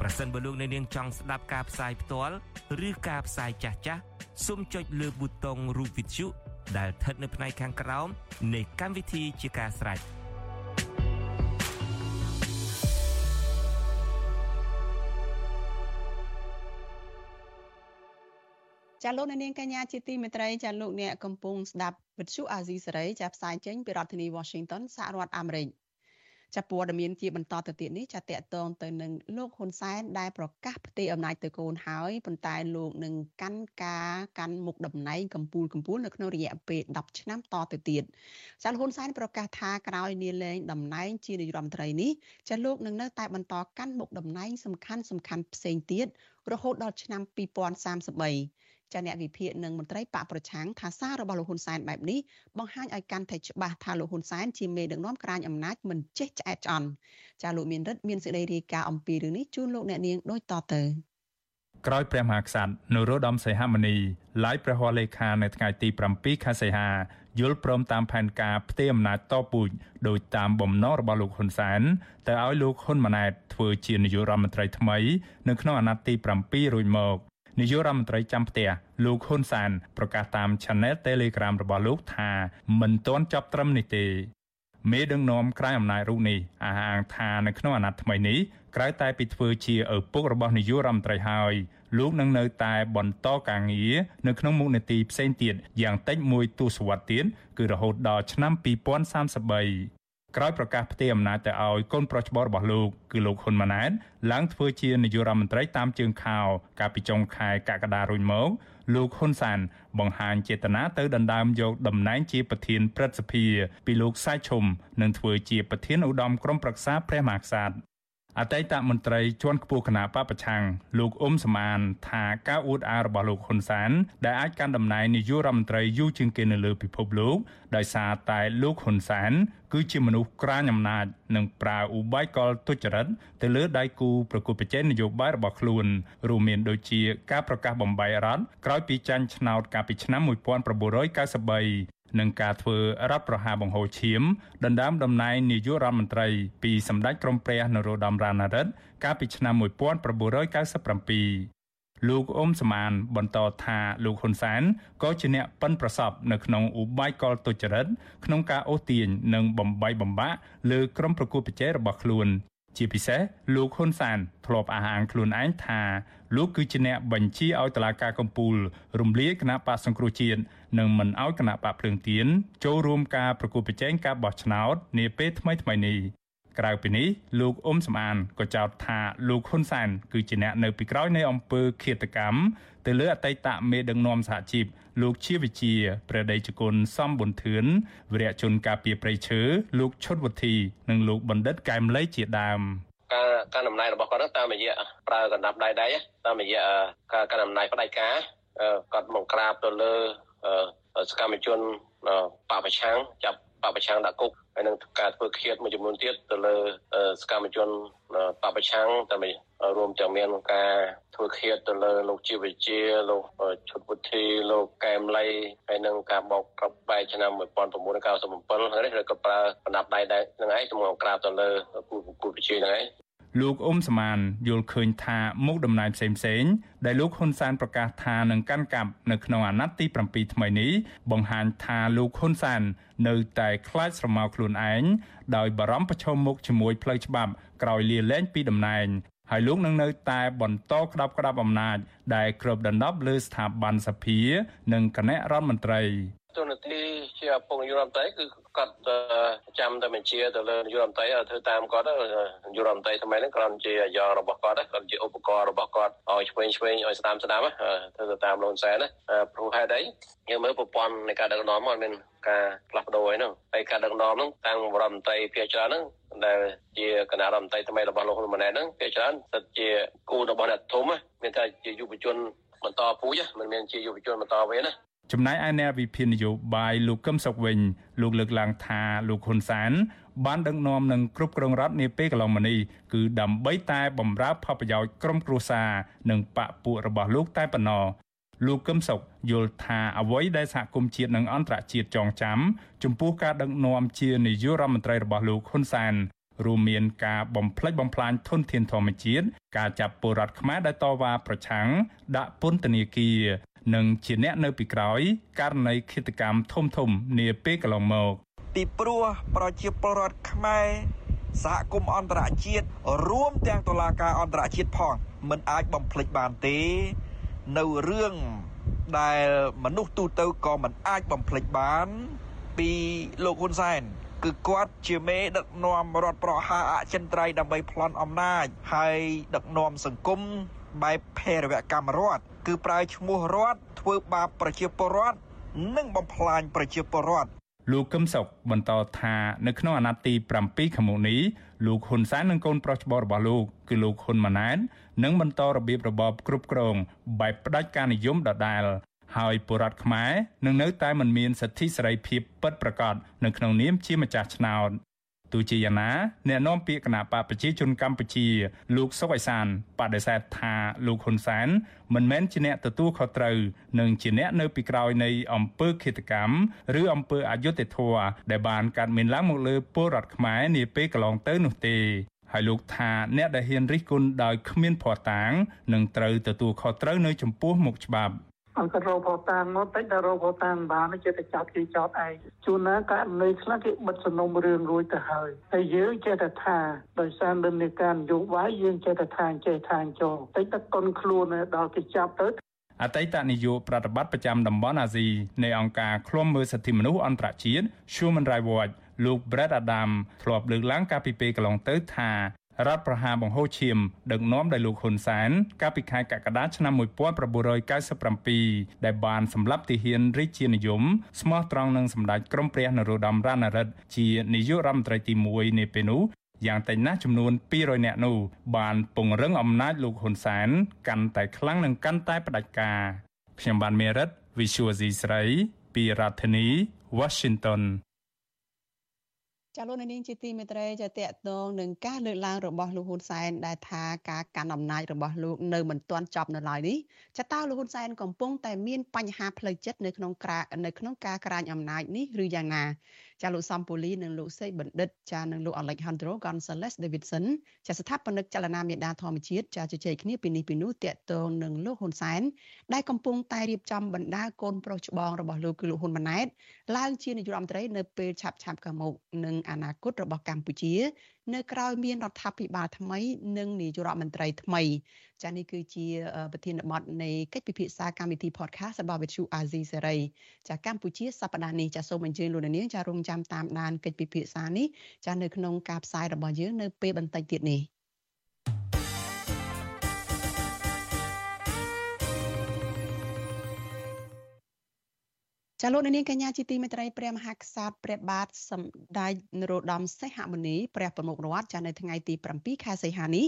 ប្រសិនបើលោកអ្នកនាងចង់ស្ដាប់ការផ្សាយផ្ទាល់ឬការផ្សាយចាស់ចាស់សូមចុចលើប៊ូតុងរូបវិទ្យុដែលស្ថិតនៅផ្នែកខាងក្រោមនៃកម្មវិធីជាការស្ដាយចាលោកនាងកញ្ញាជាទីមេត្រីចាលោកអ្នកកំពុងស្ដាប់វិទ្យុអាស៊ីសេរីចាផ្សាយចេញពីរដ្ឋធានី Washington សហរដ្ឋអាមេរិក ចាព័ត៌មានជាបន្តទៅទៀតនេះចាតកតងទៅនឹងលោកហ៊ុនសែនដែលប្រកាសផ្ទេរអំណាចទៅកូនហើយប៉ុន្តែលោកនឹងកាន់ការកាន់មុខតំណែងកម្ពុជាកម្ពុជានៅក្នុងរយៈពេល10ឆ្នាំតទៅទៀតចាលោកហ៊ុនសែនប្រកាសថាក្រោយនាលែងតំណែងជានាយរដ្ឋមន្ត្រីនេះចាលោកនឹងនៅតែបន្តកាន់មុខតំណែងសំខាន់សំខាន់ផ្សេងទៀតរហូតដល់ឆ្នាំ2033 ចាអ្នកវិភាគនិងមន្ត្រីបកប្រឆាំងថាសាររបស់លោកហ៊ុនសែនបែបនេះបង្ហាញឲ្យកាន់តែច្បាស់ថាលោកហ៊ុនសែនជាមេដឹកនាំក្រាញអំណាចមិនចេះឆ្អែតឆ្អន់ចាលោកមានរិទ្ធមានសេចក្តីរាយការណ៍អំពីរឿងនេះជូនលោកអ្នកនាងដូចតទៅក្រោយព្រះមហាក្សត្រនរោត្តមសីហមុនីឡាយព្រះហស្ថលេខានៅថ្ងៃទី7ខែសីហាយល់ព្រមតាមផែនការផ្ទេរអំណាចតពូជដោយតាមបំណងរបស់លោកហ៊ុនសែនទៅឲ្យលោកហ៊ុនម៉ាណែតធ្វើជានាយករដ្ឋមន្ត្រីថ្មី នៅក្នុងអាណត្តិទី7រួចមក នាយករដ្ឋមន្ត្រីចាំផ្ទះលោកហ៊ុនសានប្រកាសតាម Channel Telegram របស់លោកថាមិនទាន់ចាប់ត្រឹមនេះទេមេដឹកនាំក្រៅអំណាចរូបនេះអះអាងថានៅក្នុងអាណត្តិថ្មីនេះក្រៅតែពីធ្វើជាឪពុករបស់នាយករដ្ឋមន្ត្រីហើយលោកនឹងនៅតែបន្តការងារនៅក្នុងមុខនេតិផ្សេងទៀតយ៉ាងតិចមួយទសវត្សរ៍ទៀតគឺរហូតដល់ឆ្នាំ2033 ក្រោយប្រកាសផ្ទេរអំណាចទៅឲ្យកូនប្រុសច្បងរបស់លោកគឺលោកហ៊ុនម៉ាណែតឡើងធ្វើជានាយករដ្ឋមន្ត្រីតាមជើងខោកាលពីចុងខែកក្កដារួចមកលោកហ៊ុនសាន បង្ហាញចេតនាទៅដណ្ដើមយកតំណែងជាប្រធានព្រឹទ្ធសភា ពីលោកសៃឈុំនិងធ្វើជាប្រធានឧត្តមក្រុមប្រឹក្សាព្រះមហាក្សត្រ អតីតមន្ត្រីជាន់ខ្ពស់គណៈបពប្រឆាំងលោកអ៊ុំសមានថាការអួតអាងរបស់លោកហ៊ុនសានដែលអាចកាន់តំណែងនាយករដ្ឋមន្ត្រីយូរជាងគេនៅលើពិភពលោកដោយសារតែលោកហ៊ុនសានគឺជាមនុស្សក្រាញអំណាចនិងប្រើឧបាយកលទុច្ចរិតទៅលើដៃគូប្រកួតប្រជែងនយោបាយរបស់ខ្លួនរួមមានដូចជាការប្រកាសបំបីរដ្ឋក្រោយពីចាញ់ឆ្នោតកាលពីឆ្នាំ1993 និងការធ្វើរដ្ឋប្រហារបង្ហូរឈាមដណ្ដើមតំណែងនាយករដ្ឋមន្ត្រីពីសម្ដេចក្រមព្រះនរោត្តមរណរដ្ឋកាលពីឆ្នាំ1997លោកអ៊ុំសមានបន្តថាលោកហ៊ុនសែនក៏ជាអ្នកប៉ិនប្រសពនៅក្នុងឧបាយកលទុច្ចរិតក្នុងការអូសទាញនិងបំបីបំបាក់លើក្រុមប្រកួតប្រជែងរបស់ខ្លួនជាពិសេសលោកហ៊ុនសានធ្លាប់អះអាងខ្លួនឯងថាលោកគឺជាអ្នកបញ្ជាឲ្យតុលាការកំពូលរំលាយគណៈបកសង្គ្រោះជាតិ និងមិនឲ្យគណៈបកភ្លើងទៀនចូលរួមការប្រគល់ប្រជែងការបោះឆ្នោតនាពេលថ្មីថ្មីនេះក្រៅពីនេះលោកអ៊ុំសំអានក៏ចោទថាលោកហ៊ុនសែនគឺជាអ្នកនៅពីក្រោយនៃអំពើឃាតកម្មទៅលើអតីតមេដឹកនាំសហជីពលោកជាវិជាព្រះដេចគុណសំប៊ុនធឿនវរៈជនការពីប្រៃឈើលោកឈុតវុធី និងលោកបណ្ឌិតកែមលីជាដើមការការដំណើររបស់គាត់តាមរយៈប្រើកណ្ដាប់ដៃដៃតាមរយៈការការដំណើរបដិការគាត់មកក្រាបទៅលើ សកម្មជនបពប្រឆាំងចាប់បពប្រឆាំងដាក់គុកហើយនឹងការធ្វើឃាតមួយចំនួនទៀតទៅលើសកម្មជនបពប្រឆាំងតែរួមទាំងមានការធ្វើឃាតទៅលើលោកជីវវិជាលោកឈុតពុទ្ធីលោកកែមលីហើយនឹងការបោកក្របបែកឆ្នាំ1997ហើយនេះក៏ប្រើបណ្ដាប់ដៃដែរនឹងឯងសម្រាប់ក្រាបទៅលើគូគូវិជាហ្នឹងឯង លោកអ៊ុំសមានយល់ឃើញថាមុខតំណែងផ្សេងផ្សេងដែលលោកហ៊ុនសែនប្រកាសថានឹងកាន់កាប់នៅក្នុងអាណត្តិទី7ថ្មីនេះបង្ហាញថាលោកហ៊ុនសែននៅតែខ្លាចស្រមោលខ្លួនឯងដោយបារម្ភប្រឈមមុខជាមួយផ្លូវច្បាប់ក្រោយលាលែងពីតំណែងហើយលោកនឹងនៅតែបន្តក្តាប់ក្តាប់អំណាចដែលគ្របដណ្ដប់លើស្ថាប័នសភា និងគណៈរដ្ឋមន្ត្រីទូនាទីជាឪពុកនាយករដ្ឋមន្ត្រីគឺគាត់ចាំតែបញ្ជាទៅលើនាយករដ្ឋមន្ត្រីឲ្យធ្វើតាមគាត់នាយករដ្ឋមន្ត្រីថ្មីហ្នឹងគ្រាន់ជាអាយ៉ងរបស់គាត់គាត់ជាឧបករណ៍របស់គាត់ឲ្យឆ្វេងឆ្វេងឲ្យស្ដាំស្ដាំធ្វើទៅតាមលូនសែនណាព្រោះហេតុអីយើងមើលប្រព័ន្ធនៃការដឹកនាំមកមានការផ្លាស់ប្ដូរហ្នឹងហើយការដឹកនាំហ្នឹងតាំងរដ្ឋមន្ត្រីភាគច្រើនហ្នឹងដែលជាគណៈរដ្ឋមន្ត្រីថ្មីរបស់លោកហ៊ុនម៉ាណែតហ្នឹងភាគច្រើនសិតជាគូរបស់អ្នកធំមានតែជាយុវជនបន្តពូជមិនមែនជាយុវជនបន្តវេនណា ចំណែកឯអ្នកវិភាគនយោបាយលោកកឹមសុខវិញលោកលើកឡើងថាលោកហ៊ុនសាន បានដឹកនាំនឹងគ្រប់គ្រងរដ្ឋនាពេលកន្លងមកនេះគឺដើម្បីតែបំរើផលប្រយោជន៍ក្រុមគ្រួសារនិងបកពួករបស់លោកតែប៉ុណ្ណោះលោកកឹមសុខយល់ថាអ្វីដែលសហគមន៍ជាតិនិងអន្តរជាតិចងចាំចំពោះការដឹកនាំជានាយករដ្ឋមន្ត្រីរបស់លោកហ៊ុនសានរួមមានការបំផ្លិចបំផ្លាញធនធានធម្មជាតិការចាប់ពលរដ្ឋខ្មែរដែលតវ៉ាប្រឆាំងដាក់ពន្ធនាគារ និងជាអ្នកនៅពីក្រោយករណីឃាតកម្មធំធំនាពេលកន្លងមកពីព្រោះប្រជាពលរដ្ឋខ្មែរសហគមន៍អន្តរជាតិរួមទាំងតុលាការអន្តរជាតិផងមិនអាចបំភ្លេចបានទេនៅរឿងដែលមនុស្សទូទៅក៏មិនអាចបំភ្លេចបាន ពីលោកហ៊ុនសែនគឺគាត់ជាមេដឹកនាំរដ្ឋប្រហារអចិន្ត្រៃយ៍ដើម្បីប្លន់អំណាចហើយដឹកនាំសង្គមបែបភេរវកម្មរដ្ឋ គឺប្រើឈ្មោះរដ្ឋធ្វើបាបប្រជាពលរដ្ឋនិងបំផ្លាញប្រជាពលរដ្ឋលោកកឹមសុខបន្តថានៅក្នុងអាណត្តិទី7ខាងមុខនេះលោកហ៊ុនសែននិងកូនប្រុសច្បងរបស់លោកគឺលោកហ៊ុនម៉ាណែតនឹងបន្តរបៀបរបបគ្រប់គ្រងបែបផ្ដាច់ការនិយមដដែលហើយបុរដ្ឋខ្មែរនឹងនៅតែមិនមានសិទ្ធិសេរីភាពពិតប្រាកដនៅក្នុងនាមជាម្ចាស់ឆ្នោត ទោះជាយ៉ាងណាអ្នកនាំពាក្យគណៈបកប្រជាជនកម្ពុជាលោកសុកអេសានបដិសេធថាលោកហ៊ុនសែនមិនមែនជាអ្នកទទួលខុសត្រូវនិងជាអ្នកនៅពីក្រោយនៃអំពើឃាតកម្មឬអំពើអយុត្តិធម៌ដែលបានកើតមានឡើងមកលើពលរដ្ឋខ្មែរនាពេលកន្លងទៅនោះទេហើយលោកថាអ្នកដែលហ៊ានរិះគន់ដោយគ្មានភ័ស្តុតាងនឹងត្រូវទទួលខុសត្រូវនៅចំពោះមុខច្បាប់ អង្គរោផតាំងមកតិចដល់រោផតាំងបានចេះតែចាប់គេចោតឯងជួនណាករណីខ្លះគេបិទសំណុំរឿងរួចទៅហើយហើយយើងចេះតែថាដោយសារនិន្នាការនយោបាយយើងចេះតែថាចេះថាចូលតិចតែកុនខ្លួនដល់គេចាប់ទៅអតីតនាយកប្រតិបត្តិប្រចាំតំបន់អាស៊ីនៃអង្គការឃ្លាំមើលសិទ្ធិមនុស្សអន្តរជាតិ Human Rights Watch លោក Brett Adam ធ្លាប់លើកឡើងកាលពីពេលកន្លងទៅថា រដ្ឋប្រហារបង្ហូរឈាមដឹកនាំដោយលោកហ៊ុនសែនកាលពីខែកក្កដាឆ្នាំ1997ដែលបានសម្លាប់ទាហានរាជានិយមស្មោះត្រង់នឹងសម្ដេចក្រមព្រះនរោត្តមរណរដ្ឋជានាយករដ្ឋមន្ត្រីទី1នាពេលនោះយ៉ាងតិចណាស់ចំនួន200នាក់នោះបានពង្រឹងអំណាចលោកហ៊ុនសែនកាន់តែខ្លាំងនិងកាន់តែផ្ដាច់ការខ្ញុំបានមេរិត Visual C ស្រីពីរដ្ឋធានី Washington ចាលោកនាងជាទីមេត្រីចាតកតងនឹងការលើកឡើងរបស់លោកហ៊ុនសែនដែលថាការកាន់អំណាចរបស់លោកនៅមិនទាន់ចប់នៅឡើយនេះចាតើលោកហ៊ុនសែនកំពុងតែមានបញ្ហាផ្លូវចិត្តនៅក្នុងការនៅក្នុងការក្រាញអំណាចនេះឬយ៉ាងណា ចាលោកសំពូលីនិងលោកសេបណ្ឌិតចានិងលោក Alejandro Gonzalez Davidson ចាស្ថាបនិកចលនាមេដាធម្មជាតិចាជជែកគ្នាពីនេះពីនោះតាក់ទងនឹងលោកហ៊ុនសែនដែលកំពុងតែរៀបចំបណ្ដាកូនប្រុសច្បងរបស់លោកគឺលោកហ៊ុនម៉ាណែតឡើងជានាយករដ្ឋមន្ត្រីនៅពេលឆាប់ឆាប់ខាងមុខនិងអនាគតរបស់កម្ពុជា នៅក្រៅមានរដ្ឋាភិបាលថ្មី និងនាយករដ្ឋមន្ត្រីថ្មីចានេះគឺជាប្រធានបទនៃកិច្ចពិភាក្សាកម្មវិធី podcast របស់វិទ្យុអាស៊ីសេរីចាកម្ពុជាសប្តាហ៍នេះចាសូមអញ្ជើញលោកនាងចារងចាំតាមដានកិច្ចពិភាក្សានេះចានៅក្នុងការផ្សាយរបស់យើងនៅពេលបន្តិចទៀតនេះ ចាលោកនាងកញ្ញាជាទីមេត្រីព្រះមហាក្សត្រព្រះបាទសម្ដេចនរោត្តមសីហមុនីព្រះប្រមុខរដ្ឋចានៅថ្ងៃទី7ខែសីហានេះ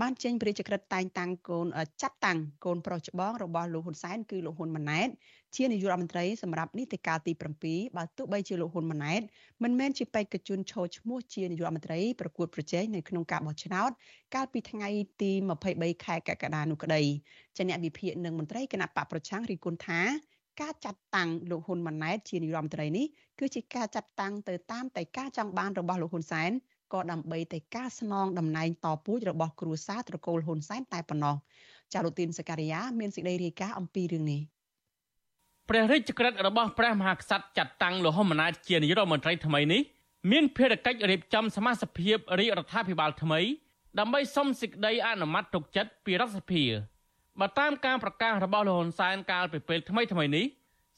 បានចេញព្រះរាជក្រឹត្យតែងតាំងកូនចាត់តាំងកូនប្រុសច្បងរបស់លោកហ៊ុនសែនគឺលោកហ៊ុនម៉ាណែតជានាយករដ្ឋមន្ត្រីសម្រាប់នីតិកាលទី7បើទោះបីជាលោកហ៊ុនម៉ាណែតមិនមែនជាបេក្ខជនឈរឈ្មោះជានាយករដ្ឋមន្ត្រីប្រកួតប្រជែងនៅក្នុងការបោះឆ្នោតកាលពីថ្ងៃទី23ខែកក្កដានោះក្តីជាអ្នកវិភាគនិងមន្ត្រីគណៈបកប្រឆាំងរីគុណថា ការចាត់តាំងលោកហ៊ុនម៉ាណែតជានាយរដ្ឋមន្ត្រីនេះគឺជាការចាត់តាំងទៅតាមតែការចង់បានរបស់លោកហ៊ុនសែនក៏ដើម្បីតែការស្នងតំណែងតពូជរបស់គ្រួសារត្រកូលហ៊ុនសែនតែប៉ុណ្ណោះចារុទីនសការីយ៉ាមានសេចក្តីរាយការណ៍អំពីរឿងនេះព្រះរាជក្រឹត្យរបស់ព្រះមហាក្សត្រចាត់តាំងលោកហ៊ុនម៉ាណែតជានាយករដ្ឋមន្ត្រីថ្មីនេះមានភារកិច្ចរៀបចំសមាជិកភាពរាជរដ្ឋាភិបាលថ្មីដើម្បីសុំសេចក្តីអនុម័តទុកចិត្តពីរដ្ឋសភា បើតាមការប្រកាសរបស់លោកហ៊ុនសែនកាលពីពេលថ្មីថ្មីនេះ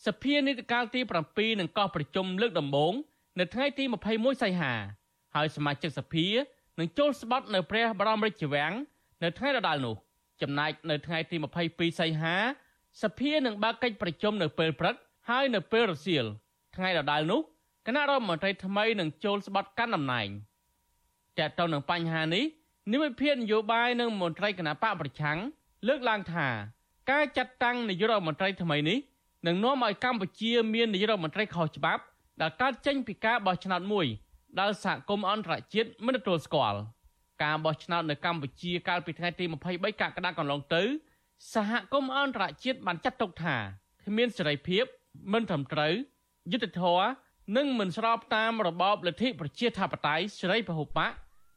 សភានីតិកាលទី7នឹងកោះប្រជុំលើកដំបូងនៅថ្ងៃទី21សីហាហើយសមាជិកសភានឹងចូលស្បត់នៅព្រះបរមរាជវាំងនៅថ្ងៃដដែលនោះ ចំណែកនៅថ្ងៃទី22សីហា សភានឹងបើកកិច្ចប្រជុំនៅពេលព្រឹកហើយនៅពេលរសៀលថ្ងៃដដែលនោះគណៈរដ្ឋមន្ត្រីថ្មីនឹងចូលស្បត់កាន់តំណែងតែទៅនឹងបញ្ហានេះនិវិភាននយោបាយនិងមន្ត្រីគណៈបកប្រឆាំង លើកឡើងថាការចាត់តាំងនាយករដ្ឋមន្ត្រីថ្មីនេះនឹងនាំឲ្យកម្ពុជាមាននាយករដ្ឋមន្ត្រីខុសច្បាប់ដែលកើតចេញពីការបោះឆ្នោតមួយដែលសហគមន៍អន្តរជាតិមិនទទួលស្គាល់ការបោះឆ្នោតនៅកម្ពុជាកាលពីថ្ងៃទី23កក្កដាកន្លងទៅសហគមន៍អន្តរជាតិបានចាត់ទុកថាគ្មានសេរីភាព មិនត្រឹមត្រូវយុត្តិធម៌និងមិនស្របតាមរបបលទ្ធិប្រជាធិបតេយ្យសេរីពហុបក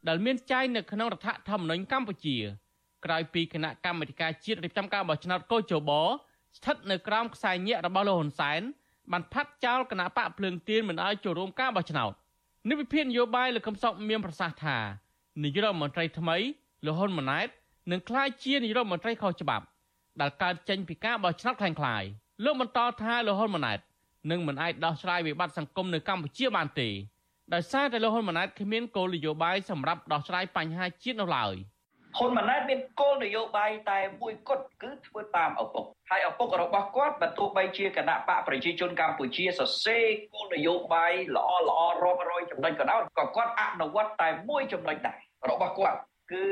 ដែលមានចែងនៅក្នុងរដ្ឋធម្មនុញ្ញកម្ពុជា ក្រោយពីគណៈកម្មាធិការជាតិរៀបចំការបោះឆ្នោតកោជបស្ថិតនៅក្រោមខ្សែញាក់របស់លោកហ៊ុនសែនបានផាត់ចោលគណៈបកភ្លើងទៀនមិនឲ្យចូលរួមការបោះឆ្នោតនិវិភាននយោបាយលោកកំសក់មានប្រសាសន៍ថានាយករដ្ឋមន្ត្រីថ្មីលោកហ៊ុនម៉ាណែតនឹងក្លាយជានាយករដ្ឋមន្ត្រីខុសច្បាប់ដែលកើតចេញពីការបោះឆ្នោតខ្លាំងខ្លាយលោកបន្តថាលោកហ៊ុនម៉ាណែតនឹងមិនអាចដោះស្រាយវិបត្តិសង្គមនៅកម្ពុជាបានទេដោយសារតែលោកហ៊ុនម៉ាណែតគ្មានគោលនយោបាយសម្រាប់ដោះស្រាយបញ្ហាជាតិនៅឡើយ។ ហ៊ុនម៉ាណែតមានគោលនយោបាយតែមួយគត់គឺធ្វើតាមឪពុកហើយឪពុករបស់គាត់បើទោះបីជាគណៈបកប្រជាជនកម្ពុជាសរសេរគោលនយោបាយល្អល្អរាប់រយចំណុចក៏ដោយក៏គាត់អនុវត្តតែមួយចំណុចដែររបស់គាត់គឺ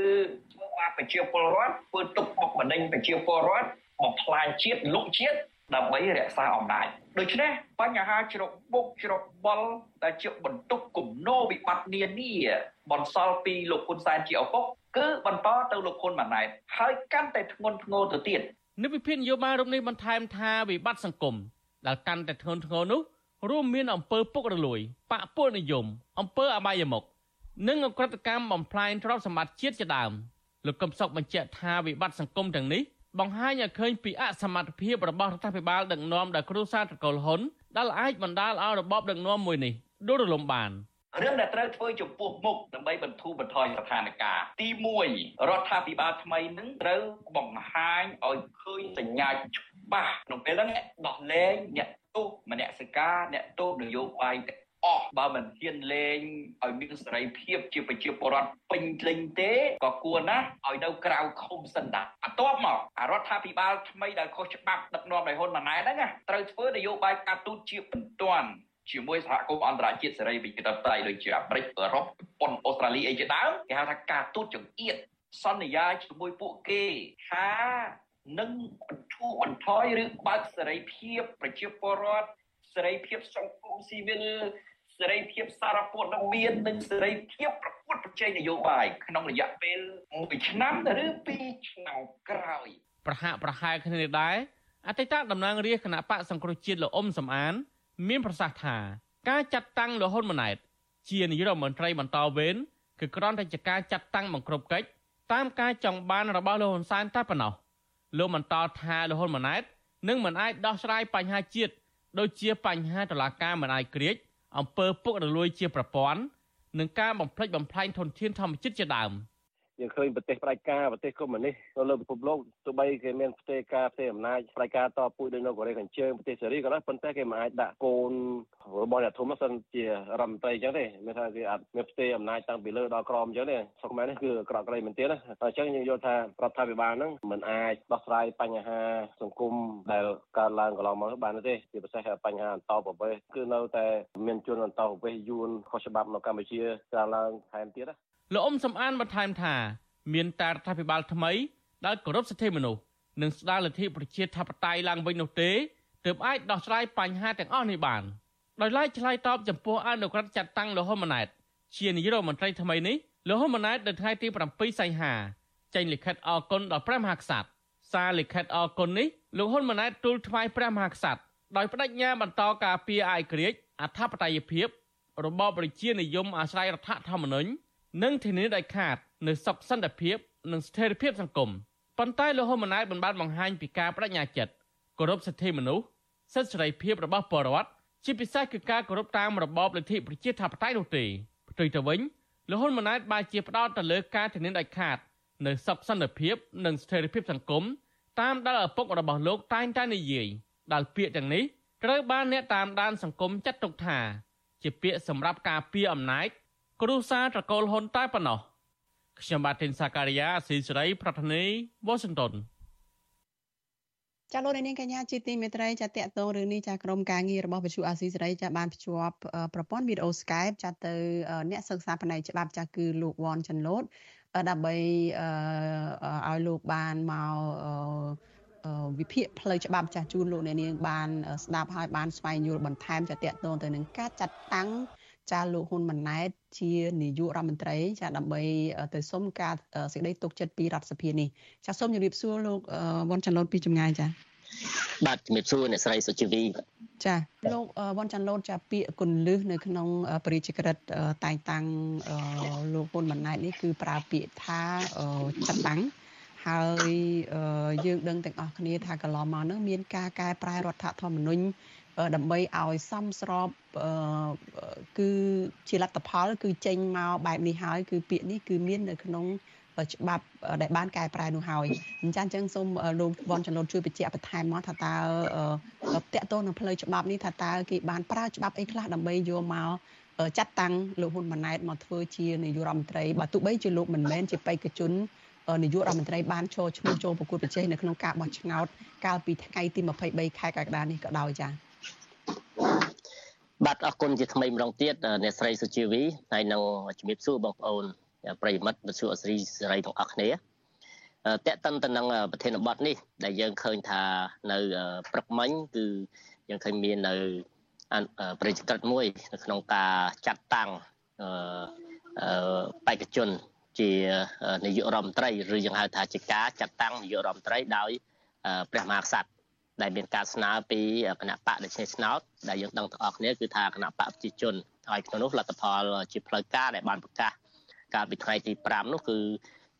ធ្វើឲ្យប្រជាពលរដ្ឋធ្វើទុកបុកម្នេញប្រជាពលរដ្ឋបំផ្លាញជាតិលុកជាតិដើម្បីរក្សាអំណាចដូច្នេះបញ្ហាជ្របុកជ្របល់ដែលជាបន្ទុកគំនោវិបត្តិនានាបន្សល់ពីលោកហ៊ុនសែនជាឪពុក គឺបន្តទៅលោកហ៊ុនម៉ាណែតហើយកាន់តែធ្ងន់ធ្ងរទៅទៀតនិវិភាននយោបាយរូបនេះបន្ថែមថាវិបត្តិសង្គមដែលកាន់តែធ្ងន់ធ្ងរនោះរួមមានអំពើពុករលួយបកពួកនិយមអំពើអបាយមុខនិងអក្រកម្មបំផ្លាញទ្រព្យសម្បត្តិជាតិជាដើមលោកកឹមសុខបញ្ជាក់ថាវិបត្តិសង្គមទាំងនេះបង្ហាញឲ្យឃើញពីអសមត្ថភាពរបស់រដ្ឋាភិបាលដឹកនាំដោយគ្រូសាត្រកុលហ៊ុនដែលអាចបណ្ដាលឲ្យរបបដឹកនាំមួយនេះដួលរលំបាន រឿងដែលត្រូវធ្វើចំពោះមុខដើម្បីបន្ធូរបន្ថយស្ថានភាពទី1រដ្ឋាភិបាលថ្មីនឹងត្រូវបង្ហាញឲ្យឃើញសញ្ញាច្បាស់ក្នុងពេលហ្នឹងដោះលែងអ្នកទោសមនសិការអ្នកទោសនយោបាយទាំងអស់បើមិនហ៊ានលេងឲ្យមានសេរីភាពជាប្រជាពលរដ្ឋពេញលេញទេក៏គួរណាស់ឲ្យនៅក្រៅឃុំសិនតាបន្ទាប់មកអារដ្ឋាភិបាលថ្មីដែលខុសច្បាប់ដឹកនាំដោយហ៊ុនម៉ាណែតហ្នឹងត្រូវធ្វើនយោបាយការទូតជាបន្ទាន់ ជាមួយសហគមន៍អន្តរជាតិសេរីវិទ្យាតៃដូចជាអាមេរិកអឺរ៉ុបជប៉ុនអូស្ត្រាលីអីជាដើមគេហៅថាការទូតចង្អៀតសន្យាជាមួយពួកគេថានឹងបន្ធូរបន្ថយឬបើកសេរីភាពប្រជាពលរដ្ឋសេរីភាពសង្គមស៊ីវិលសេរីភាពសារព័ត៌មាននិងសេរីភាពប្រកួតប្រជែងនយោបាយក្នុងរយៈពេល1ឆ្នាំឬ2ឆ្នាំក្រោយ ប្រហាក់ប្រហែលគ្នានេះដែរអតីតតំណាងរាជគណៈបកសង្គ្រោះជាតិលោកអ៊ុំសំអាន មានប្រសាសន៍ថាការចាត់តាំងលោកហ៊ុនម៉ាណែតជានាយករដ្ឋមន្ត្រីបន្តវេនគឺគ្រាន់តែជាការចាត់តាំងបង្ក្រប់កិច្ចតាមការចង់បានរបស់លោកហ៊ុនសែនតែប៉ុណ្ណោះលោកបន្តថាលោកហ៊ុនម៉ាណែតនឹងមិនអាចដោះស្រាយបញ្ហាជាតិដូចជាបញ្ហាតឡាការមិនអាយក្រិចអំពើពុករលួយជាប្រព័ន្ធនិងការបំផ្លិចបំផ្លាញធនធានធម្មជាតិជាដើម។ យើងឃើញប្រទេសផ្ដាច់ការប្រទេសកុម្មុយនីសនៅលើពិភពលោកទោះបីគេមានផ្ទេការផ្ទេអំណាចផ្ដាច់ការតពូជដូចនៅកូរ៉េខាងជើងប្រទេសសេរីក៏ដោយប៉ុន្តែគេមិនអាចដាក់កូនរបស់អ្នកធំសិនជារដ្ឋមន្ត្រីអញ្ចឹងទេមានថាគេអាចមានផ្ទេអំណាចតាំងពីលើដល់ក្រោមអញ្ចឹងទេស្រុកខ្មែរនេះគឺក្រក់ក្រីមែនទេណាអញ្ចឹងយើងយល់ថារដ្ឋាភិបាលហ្នឹងមិនអាចដោះស្រាយបញ្ហាសង្គមដែលកើតឡើងកន្លងមកបានទេជាពិសេសបញ្ហាអន្តោប្រវេសន៍គឺនៅតែមានជនអន្តោប្រវេសន៍យួនខុសច្បាប់នៅកម្ពុជាកើតឡើងថែមទៀតណា លោកអ៊ុំសំអានបន្ថែមថា មានតែរដ្ឋាភិបាលថ្មីដែលគោរពសិទ្ធិមនុស្សនិងស្ដារលទ្ធិប្រជាធិបតេយ្យឡើងវិញនោះទេទើបអាចដោះស្រាយបញ្ហាទាំងអស់នេះបានដោយឡែកឆ្លើយតបចំពោះអនុក្រឹត្យចាត់តាំងលោកហ៊ុនម៉ាណែតជានាយករដ្ឋមន្ត្រីថ្មីនេះលោកហ៊ុនម៉ាណែតនៅថ្ងៃទី7សីហាចេញលិខិតអរគុណដល់ព្រះមហាក្សត្រសារលិខិតអរគុណនេះលោកហ៊ុនម៉ាណែតទូលថ្វាយព្រះមហាក្សត្រដោយបដិញ្ញាបន្តការពារឯករាជ្យអធិបតេយ្យភាពរបបប្រជានិយមអាស្រ័យរដ្ឋធម្មនុញ្ញ និងធានាដាច់ខាតនៅសុខសន្តិភាពនិងស្ថិរភាពសង្គមប៉ុន្តែលោកហ៊ុនម៉ាណែតបានបានបង្ហាញពីការបដិញ្ញាចិត្តគោរពសិទ្ធិមនុស្សសិទ្ធិសេរីភាពរបស់ពលរដ្ឋជាពិសេសគឺការគោរពតាមរបបលទ្ធិប្រជាធិបតេយ្យនោះទេផ្ទុយទៅវិញលោកហ៊ុនម៉ាណែតបានជាផ្ដោតទៅលើការធានាដាច់ខាតនៅសុខសន្តិភាពនិងស្ថិរភាពសង្គមតាមដែលឪពុករបស់លោកតែងតែនិយាយដែលពាក្យទាំងនេះត្រូវបានអ្នកតាមដានសង្គមចាត់ទុកថា ជាពាក្យសម្រាប់ការពារអំណាច គ្រួសារត្រកូលហ៊ុនតែប៉ុណ្ណោះខ្ញុំបាទទីនសាការីយ៉ាស៊ីសេរី ប្រធានីវ៉ាស៊ីនតោនចាលោកនាងកញ្ញាជាទីមេត្រីចាតកតងរឿងនេះចាក្រុមការងាររបស់វិទ្យុអាស៊ីសេរីចាបានភ្ជាប់ប្រព័ន្ធវីដេអូ Skype ចាទៅអ្នកសិក្សាផ្នែកច្បាប់ចាគឺលោកវ៉ាន់ចាន់ឡូតដើម្បីឲ្យលោកបានមកវិភាគផ្លូវច្បាប់ចាស់ជូនលោកអ្នកនាងបានស្ដាប់ហើយបានស្វែងយល់បន្ថែមចាតកតងទៅនឹងការចាត់តាំង ចាលោកហ៊ុនម៉ាណែតជានាយករដ្ឋមន្ត្រី ចាដើម្បីទៅសុំការសេចក្តីទុកចិត្តពីរដ្ឋសភានេះចាសូមជម្រាបសួរលោកវ៉ុនចាន់ឡូតពីចម្ងាយចាបាទជំរាបសួរអ្នកស្រីសុជីវីចាលោកវ៉ុនចាន់ឡូតចាពាក្យគុណលឹះនៅក្នុងបរិយាក្រិតតែងតាំងលោកហ៊ុនម៉ាណែតនេះគឺប្រើពាក្យថាចាត់តាំងហើយយើងដឹងទាំងអស់គ្នាថាកន្លងមកនឹងមានការកែប្រែរដ្ឋធម្មនុញ្ញ ដើម្បីឲ្យសមស្របគឺជាលទ្ធផល គឺចេញមកបែបនេះហើយគឺពាក្យនេះគឺមាននៅក្នុងច្បាប់ដែលបានកែប្រែនោះហើយអញ្ចឹងអញ្ចឹងសូមលោកវ៉ាន់ចន្លូតជួយបញ្ជាក់បន្ថែមមកថាតើតកតទៅនឹងផ្លូវច្បាប់នេះថាតើគេបានប្រើច្បាប់អីខ្លះដើម្បីយកមកចាត់តាំងលោកហ៊ុនម៉ាណែតមកធ្វើជានាយករដ្ឋមន្ត្រីបើទោះបីជាលោកមិនមែនជាបេក្ខជននាយករដ្ឋមន្ត្រីបានចូលឈ្មោះចូលប្រកួតប្រជែងនៅក្នុងការបោះឆ្នោតកាលពីថ្ងៃទី23ខែកក្កដានេះក៏ដោយចា៎ បាទអរគុណជាថ្មីម្ដងទៀតអ្នកស្រីសុជីវីហើយនឹងជំរាបសួរបងប្អូនប្រិយមិត្តវិទ្យុអស្រីសេរីទាំងអស់គ្នាតេតិនទៅនឹងប្រធានបទនេះ ដែលយើងឃើញថានៅព្រឹកមិញគឺយើងឃើញមាននៅប្រជាក្រិតមួយនៅក្នុងការចាត់តាំងបេក្ខជនជានាយករដ្ឋមន្ត្រីឬយើងហៅថាជាការចាត់តាំងនាយករដ្ឋមន្ត្រីដោយព្រះមហាក្សត្រ ដែលមានការស្នើពីគណៈបកដែលឆ្នេរឆ្នោតដែលយើងដឹងទាំងអស់គ្នាគឺថាគណៈបកប្រជាជនហើយក្នុងនោះលទ្ធផលជាផ្លូវការដែលបានប្រកាសកាលពីថ្ងៃទី5នោះគឺ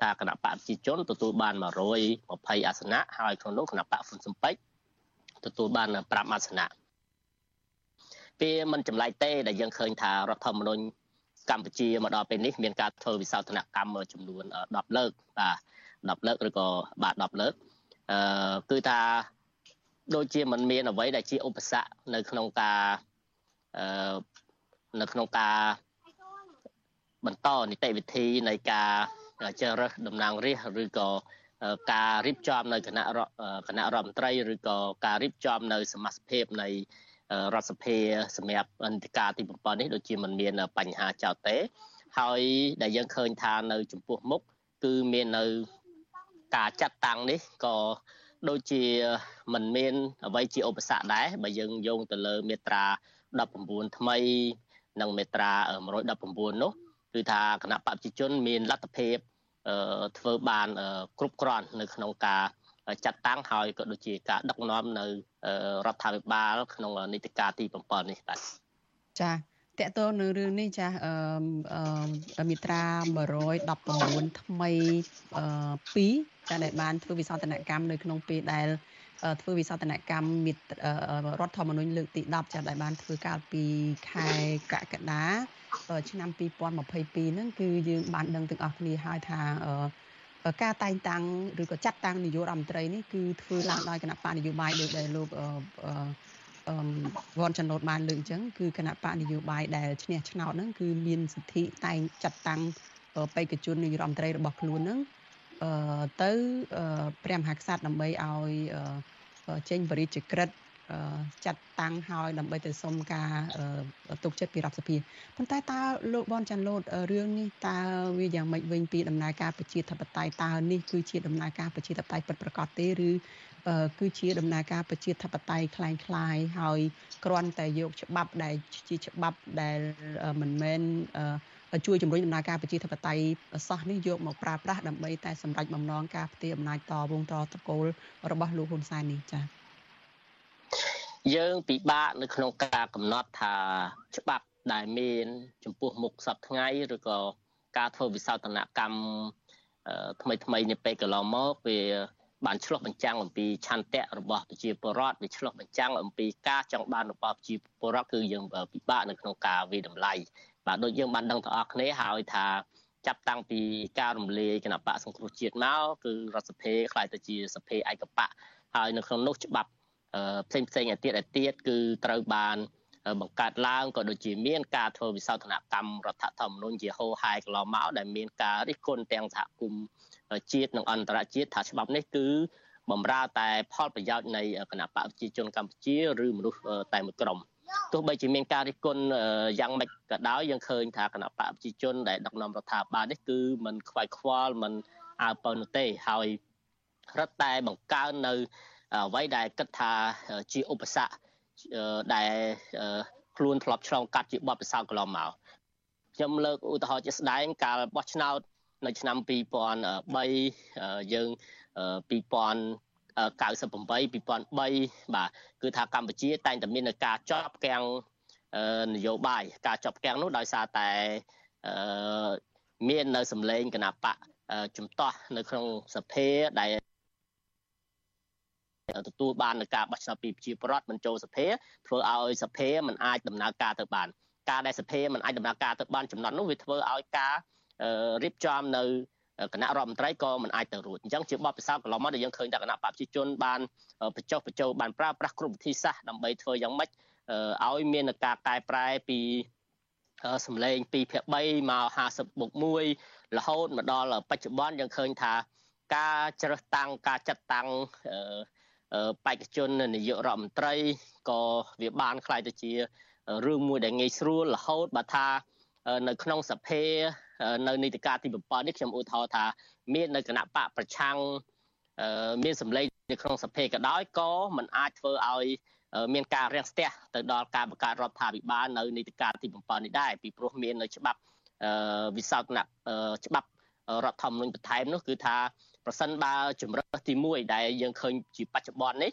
ថាគណៈបកប្រជាជនទទួលបាន120អាសនៈហើយក្នុងនោះគណៈបកហ៊ុនស៊ុំពេចទទួលបាន5អាសនៈពេលមិនចម្លែកទេដែលយើងឃើញថារដ្ឋធម្មនុញ្ញកម្ពុជាមកដល់ពេលនេះមានការធ្វើវិសោធនកម្មចំនួន10លើកបាទ10លើកឬក៏បាទ10លើកអឺគឺថា ដូចជាมันមានអ្វីដែលជាឧបសគ្គនៅក្នុងការអឺនៅក្នុងការបន្តនីតិវិធីនៃការជ្រើសរើសតំណាងរាស្ត្រឬក៏ការរៀបចំនៅគណៈគណៈរដ្ឋមន្ត្រីឬក៏ការរៀបចំនៅសមាជិកភាពនៃរដ្ឋសភាសម្រាប់អន្តរការទី7នេះដូចជាមិនមានបញ្ហាចោតទេ ហើយដែលយើងឃើញថានៅចំពោះមុខគឺមាននៅការចាត់តាំងនេះក៏ ដូចជាមិនមានអ្វីជាឧបសគ្គដែរបើយើងយោងទៅលើមាត្រា19ថ្មី និងមាត្រា119នោះគឺថាគណៈបព្វជិជនមានលទ្ធភាពធ្វើបានគ្រប់គ្រាន់នៅក្នុងការចាត់តាំងហើយក៏ដូចជាការដឹកនាំនៅរដ្ឋាភិបាលក្នុងនីតិកាលទី7នេះបាទចា តកតទៅនៅរឿងនេះចាអឺមីត្រា119ថ្មី2ចាដែលបានធ្វើវិសោធនកម្មនៅក្នុងពេលដែលធ្វើវិសោធនកម្មមិត្តរដ្ឋធម្មនុញ្ញលើកទី10ចាដែលបានធ្វើកាលពីខែកក្កដាឆ្នាំ2022ហ្នឹងគឺយើងបានដឹងទាំងអស់គ្នាហើយថាការតែងតាំងឬក៏ចាត់តាំងនាយករដ្ឋមន្ត្រីនេះគឺធ្វើឡើងដោយគណៈបកនយោបាយដូចដែលលោកអឺ វ៉ាន់ចំណូតបានលើកអញ្ចឹងគឺគណៈបកនយោបាយដែលឈ្នះឆ្នោតហ្នឹងគឺមានសិទ្ធិតែងចាត់តាំងបេក្ខជននាយករដ្ឋមន្ត្រីរបស់ខ្លួនហ្នឹងទៅព្រះមហាក្សត្រដើម្បីឲ្យចេញបរិយាក្រិតចាត់តាំងហើយដើម្បីទៅសុំការទុកចិត្តពីរដ្ឋសភាប៉ុន្តែតើលោកបនចាន់លូតរឿងនេះតើវាយ៉ាងម៉េចវិញពីដំណើរការប្រជាធិបតេយ្យតើនេះគឺជាដំណើរការប្រជាធិបតេយ្យពិតប្រាកដទេឬ គឺជាដំណើរការប្រជាធិបតេយ្យคล้ายៗហើយគ្រាន់តែយកច្បាប់ដែលជាច្បាប់ដែលមិនមែនជួយជំរុញដំណើរការប្រជាធិបតេយ្យសោះនេះយកមកប្រើប្រាស់ដើម្បីតែសម្រេចបំណងការផ្ទេរអំណាចតវងតតកូលរបស់លោកហ៊ុនសែននេះចា៎យើងពិបាកនៅក្នុងការកំណត់ថាច្បាប់ដែលមានចំពោះមុខសពថ្ងៃឬក៏ការធ្វើវិសោធនកម្មថ្មីថ្មីនេះពេលកន្លងមកវា បានឆ្លុះបញ្ចាំងអំពីឆន្ទៈរបស់ប្រជាពលរដ្ឋវាឆ្លុះបញ្ចាំងអំពីការចង់បានរបស់ប្រជាពលរដ្ឋគឺយើងពិបាកនៅក្នុងការវិតម្លៃបាទដូចយើងបានដឹងទាំងអស់គ្នាហើយថាចាប់តាំងពីការរំលាយគណៈបកសង្គ្រោះជាតិមកគឺរដ្ឋសភាខ្លាយទៅជាសភាឯកបកហើយនៅក្នុងនោះច្បាប់ផ្សេងផ្សេងឯទៀតឯទៀតគឺត្រូវបានបង្កើតឡើងក៏ដូចជាមានការធ្វើវិសោធនកម្មរដ្ឋធម្មនុញ្ញជាហោហែកន្លងមកដែលមានការរិះគន់ទាំងសហគមន៍ ជាតិនិងអន្តរជាតិថាច្បាប់នេះគឺបំរើតែផលប្រយោជន៍នៃគណៈបកប្រជាជនកម្ពុជាឬមនុស្សតែមួយក្រុមទោះបីជាមានការរិះគន់យ៉ាងម៉េចក៏ដោយយើងឃើញថាគណៈបកប្រជាជនដែលដឹកនាំរដ្ឋាភិបាលនេះគឺมันខ្វាយខ្វល់มันអើពើនោះទេហើយរឹតតែបង្កើននៅអ្វីដែលគិតថាជាឧបសគ្គដែលខ្លួនធ្លាប់ឆ្លងកាត់ជាបបពិសោធន៍កន្លងមកខ្ញុំលើកឧទាហរណ៍ជាស្ដែងកាលបោះឆ្នោត នៅឆ្នាំ2003យើង2000 98 2003បាទគឺថាកម្ពុជាតែងតែមានការចប់កាំងនយោបាយការចប់កាំងនោះដោយសារតែមាននៅសម្លេងគណៈបកជំទាស់នៅក្នុងសភាដែលទទួលបាននឹងការបោះឆ្នោតពីប្រជាពលរដ្ឋមិនចូលសភាធ្វើឲ្យសភាមិនអាចដំណើរការទៅបាន ការដែលសភាមិនអាចដំណើរការទៅបានចំណត់នោះវាធ្វើឲ្យការ រៀបចំនៅគណៈរដ្ឋមន្ត្រីក៏មិនអាចទៅរួចអញ្ចឹងជាបទពិសោធន៍កន្លងមកដែលយើងឃើញថាគណៈបព្វជិជនបានបញ្ចុះបញ្ចូលបានប្រើប្រាស់គ្រប់វិធីសាស្ត្រដើម្បីធ្វើយ៉ាងម៉េចឲ្យមានការកែប្រែពីសម្លេង2ភាគ3មក50បូក1រហូតមកដល់បច្ចុប្បន្នយើងឃើញថាការជ្រើសតាំងការចាត់តាំងបេក្ខជននាយករដ្ឋមន្ត្រីក៏វាបានខ្លាយទៅជារឿងមួយដែលងាយស្រួលរហូតបើថានៅក្នុងសភា នៅនីតិកាលទី7នេះខ្ញុំឧទាហរណ៍ថាមាននៅគណៈបកប្រឆាំងមានសម្លេងនៅក្នុងសភាក៏ដោយក៏มันអាចធ្វើឲ្យមានការរាំងស្ទះទៅដល់ការបង្កើតរដ្ឋាភិបាលនៅនីតិកាលទី7នេះដែរពីព្រោះមាននៅច្បាប់វិសោធនៈច្បាប់រដ្ឋធម្មនុញ្ញបន្ថែមនោះគឺថាប្រសិនបើជំរើសទី1ដែលយើងឃើញជាបច្ចុប្បន្ននេះ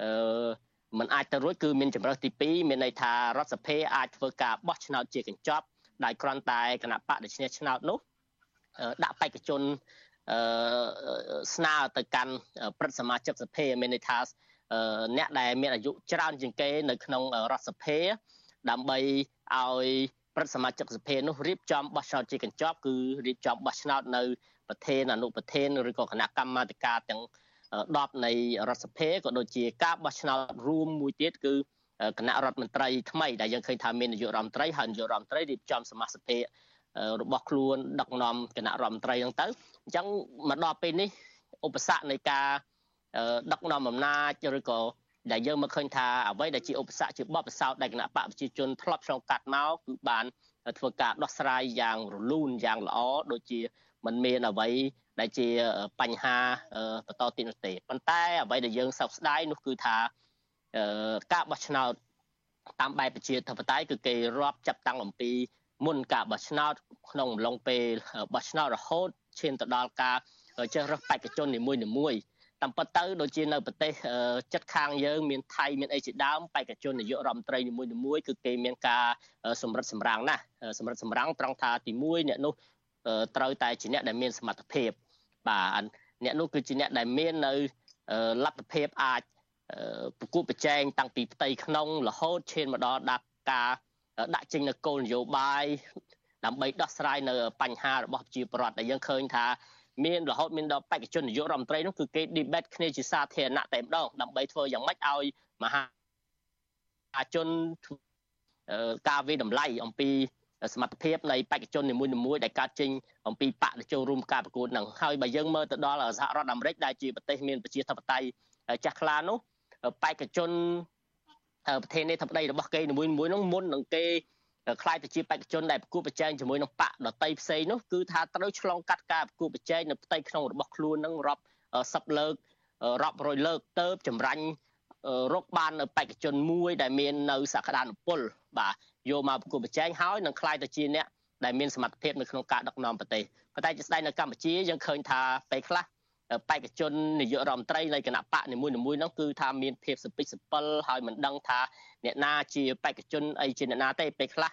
អឺมันអាចទៅរួចគឺមានជំរើសទី2មានន័យថារដ្ឋសភាអាចធ្វើការបោះឆ្នោតជាកញ្ចប់ ដែលគ្រាន់តែគណៈបកដែលឈ្នះឆ្នោតនោះដាក់បេក្ខជនអឺស្នើទៅកាន់ព្រឹទ្ធសមាជិកសភាមានន័យថាអ្នកដែលមានអាយុច្រើនជាងគេនៅក្នុងរដ្ឋសភា ដើម្បីឲ្យព្រឹទ្ធសមាជិកសភានោះរៀបចំបោះឆ្នោតជាកញ្ចប់គឺរៀបចំបោះឆ្នោតនៅប្រធានអនុប្រធានឬក៏គណៈកម្មាធិការទាំង10នៃរដ្ឋសភាក៏ដូចជាការបោះឆ្នោតរួមមួយទៀតគឺ គណៈរដ្ឋមន្ត្រីថ្មីដែលយើងឃើញថាមាននាយករដ្ឋមន្ត្រីហើយនាយករដ្ឋមន្ត្រីរៀបចំសមាជិករបស់ខ្លួនដឹកនាំគណៈរដ្ឋមន្ត្រីហ្នឹងទៅអញ្ចឹងមកដល់ពេលនេះឧបសគ្គនៃការដឹកនាំអំណាចឬក៏ដែលយើងមកឃើញថាអ្វីដែលជាឧបសគ្គជាបបិសោតដែលគណៈបកប្រជាជនធ្លាប់ឆ្លងកាត់មកគឺបានធ្វើការដោះស្រាយយ៉ាងរលូនយ៉ាងល្អដូចជាมันមានអ្វីដែលជាបញ្ហាបន្តទៀតនោះទេប៉ុន្តែអ្វីដែលយើងសោកស្ដាយនោះគឺថា ការបោះឆ្នោតតាមបែបប្រជាធិបតេយ្យគឺគេរាប់ចាប់តាំងអំពីមុនការបោះឆ្នោតក្នុងអំឡុងពេលបោះឆ្នោតរហូតឈានទៅដល់ការជ្រើសរើសបេក្ខជននីមួយៗតាមពិតទៅដូចជានៅប្រទេសចិត្តខាងយើងមានថៃមានអីជាដើមបេក្ខជននាយករដ្ឋមន្ត្រីនីមួយៗគឺគេមានការសម្រិតសម្រាំងណាស់សម្រិតសម្រាំងត្រង់ថាទី1អ្នកនោះត្រូវតែជាអ្នកដែលមានសមត្ថភាពបាទអ្នកនោះគឺជាអ្នកដែលមាននៅលទ្ធភាពអាច ប្រគួតប្រជែងតាំងពីផ្ទៃក្នុងរហូតឈានមកដល់ដាក់ការដាក់ចេញនៅគោលនយោបាយដើម្បីដោះស្រាយនៅបញ្ហារបស់ប្រជាពលរដ្ឋដែលយើងឃើញថាមានរហូតមានដល់បេក្ខជននាយករដ្ឋមន្ត្រីនោះគឺគេ debate គ្នាជាសាធារណៈតែម្ដងដើម្បីធ្វើយ៉ាងម៉េចឲ្យមហាជនការវិតម្លៃអំពីសមត្ថភាពនៃបេក្ខជននីមួយៗដែលកើតចេញអំពីបកដែលចូលរួមការប្រកួតហ្នឹងហើយបើយើងមើលទៅដល់សហរដ្ឋអាមេរិកដែលជាប្រទេសមានប្រជាធិបតេយ្យចាស់ខ្លានោះ បេក្ខជនប្រធានាធិបតីរបស់គេនីមួយៗហ្នឹងមុននឹងគេខ្លាយទៅជាបេក្ខជនដែលប្រគួតប្រជែងជាមួយនឹងបកដតីផ្សេងនោះគឺថាត្រូវឆ្លងកាត់ការប្រគួតប្រជែងនៅផ្ទៃក្នុងរបស់ខ្លួននឹងរាប់សិបលើករាប់រយលើកទៅចម្រាញ់រកបាននៅបេក្ខជនមួយដែលមាននៅសក្តានុពលបាទយកមកប្រគួតប្រជែងហើយនឹងខ្លាយទៅជាអ្នកដែលមានសមត្ថភាពនៅក្នុងការដឹកនាំប្រទេសប៉ុន្តែជាស្ដែងនៅកម្ពុជាយើងឃើញថាពេលខ្លះ បេក្ខជននាយករដ្ឋមន្ត្រីនៃគណៈបកនីមួយៗហ្នឹងគឺថាមានភាពសពិចសពិលហើយមិនដឹងថាអ្នកណាជាបេក្ខជនអីជាអ្នកណាទេពេលខ្លះ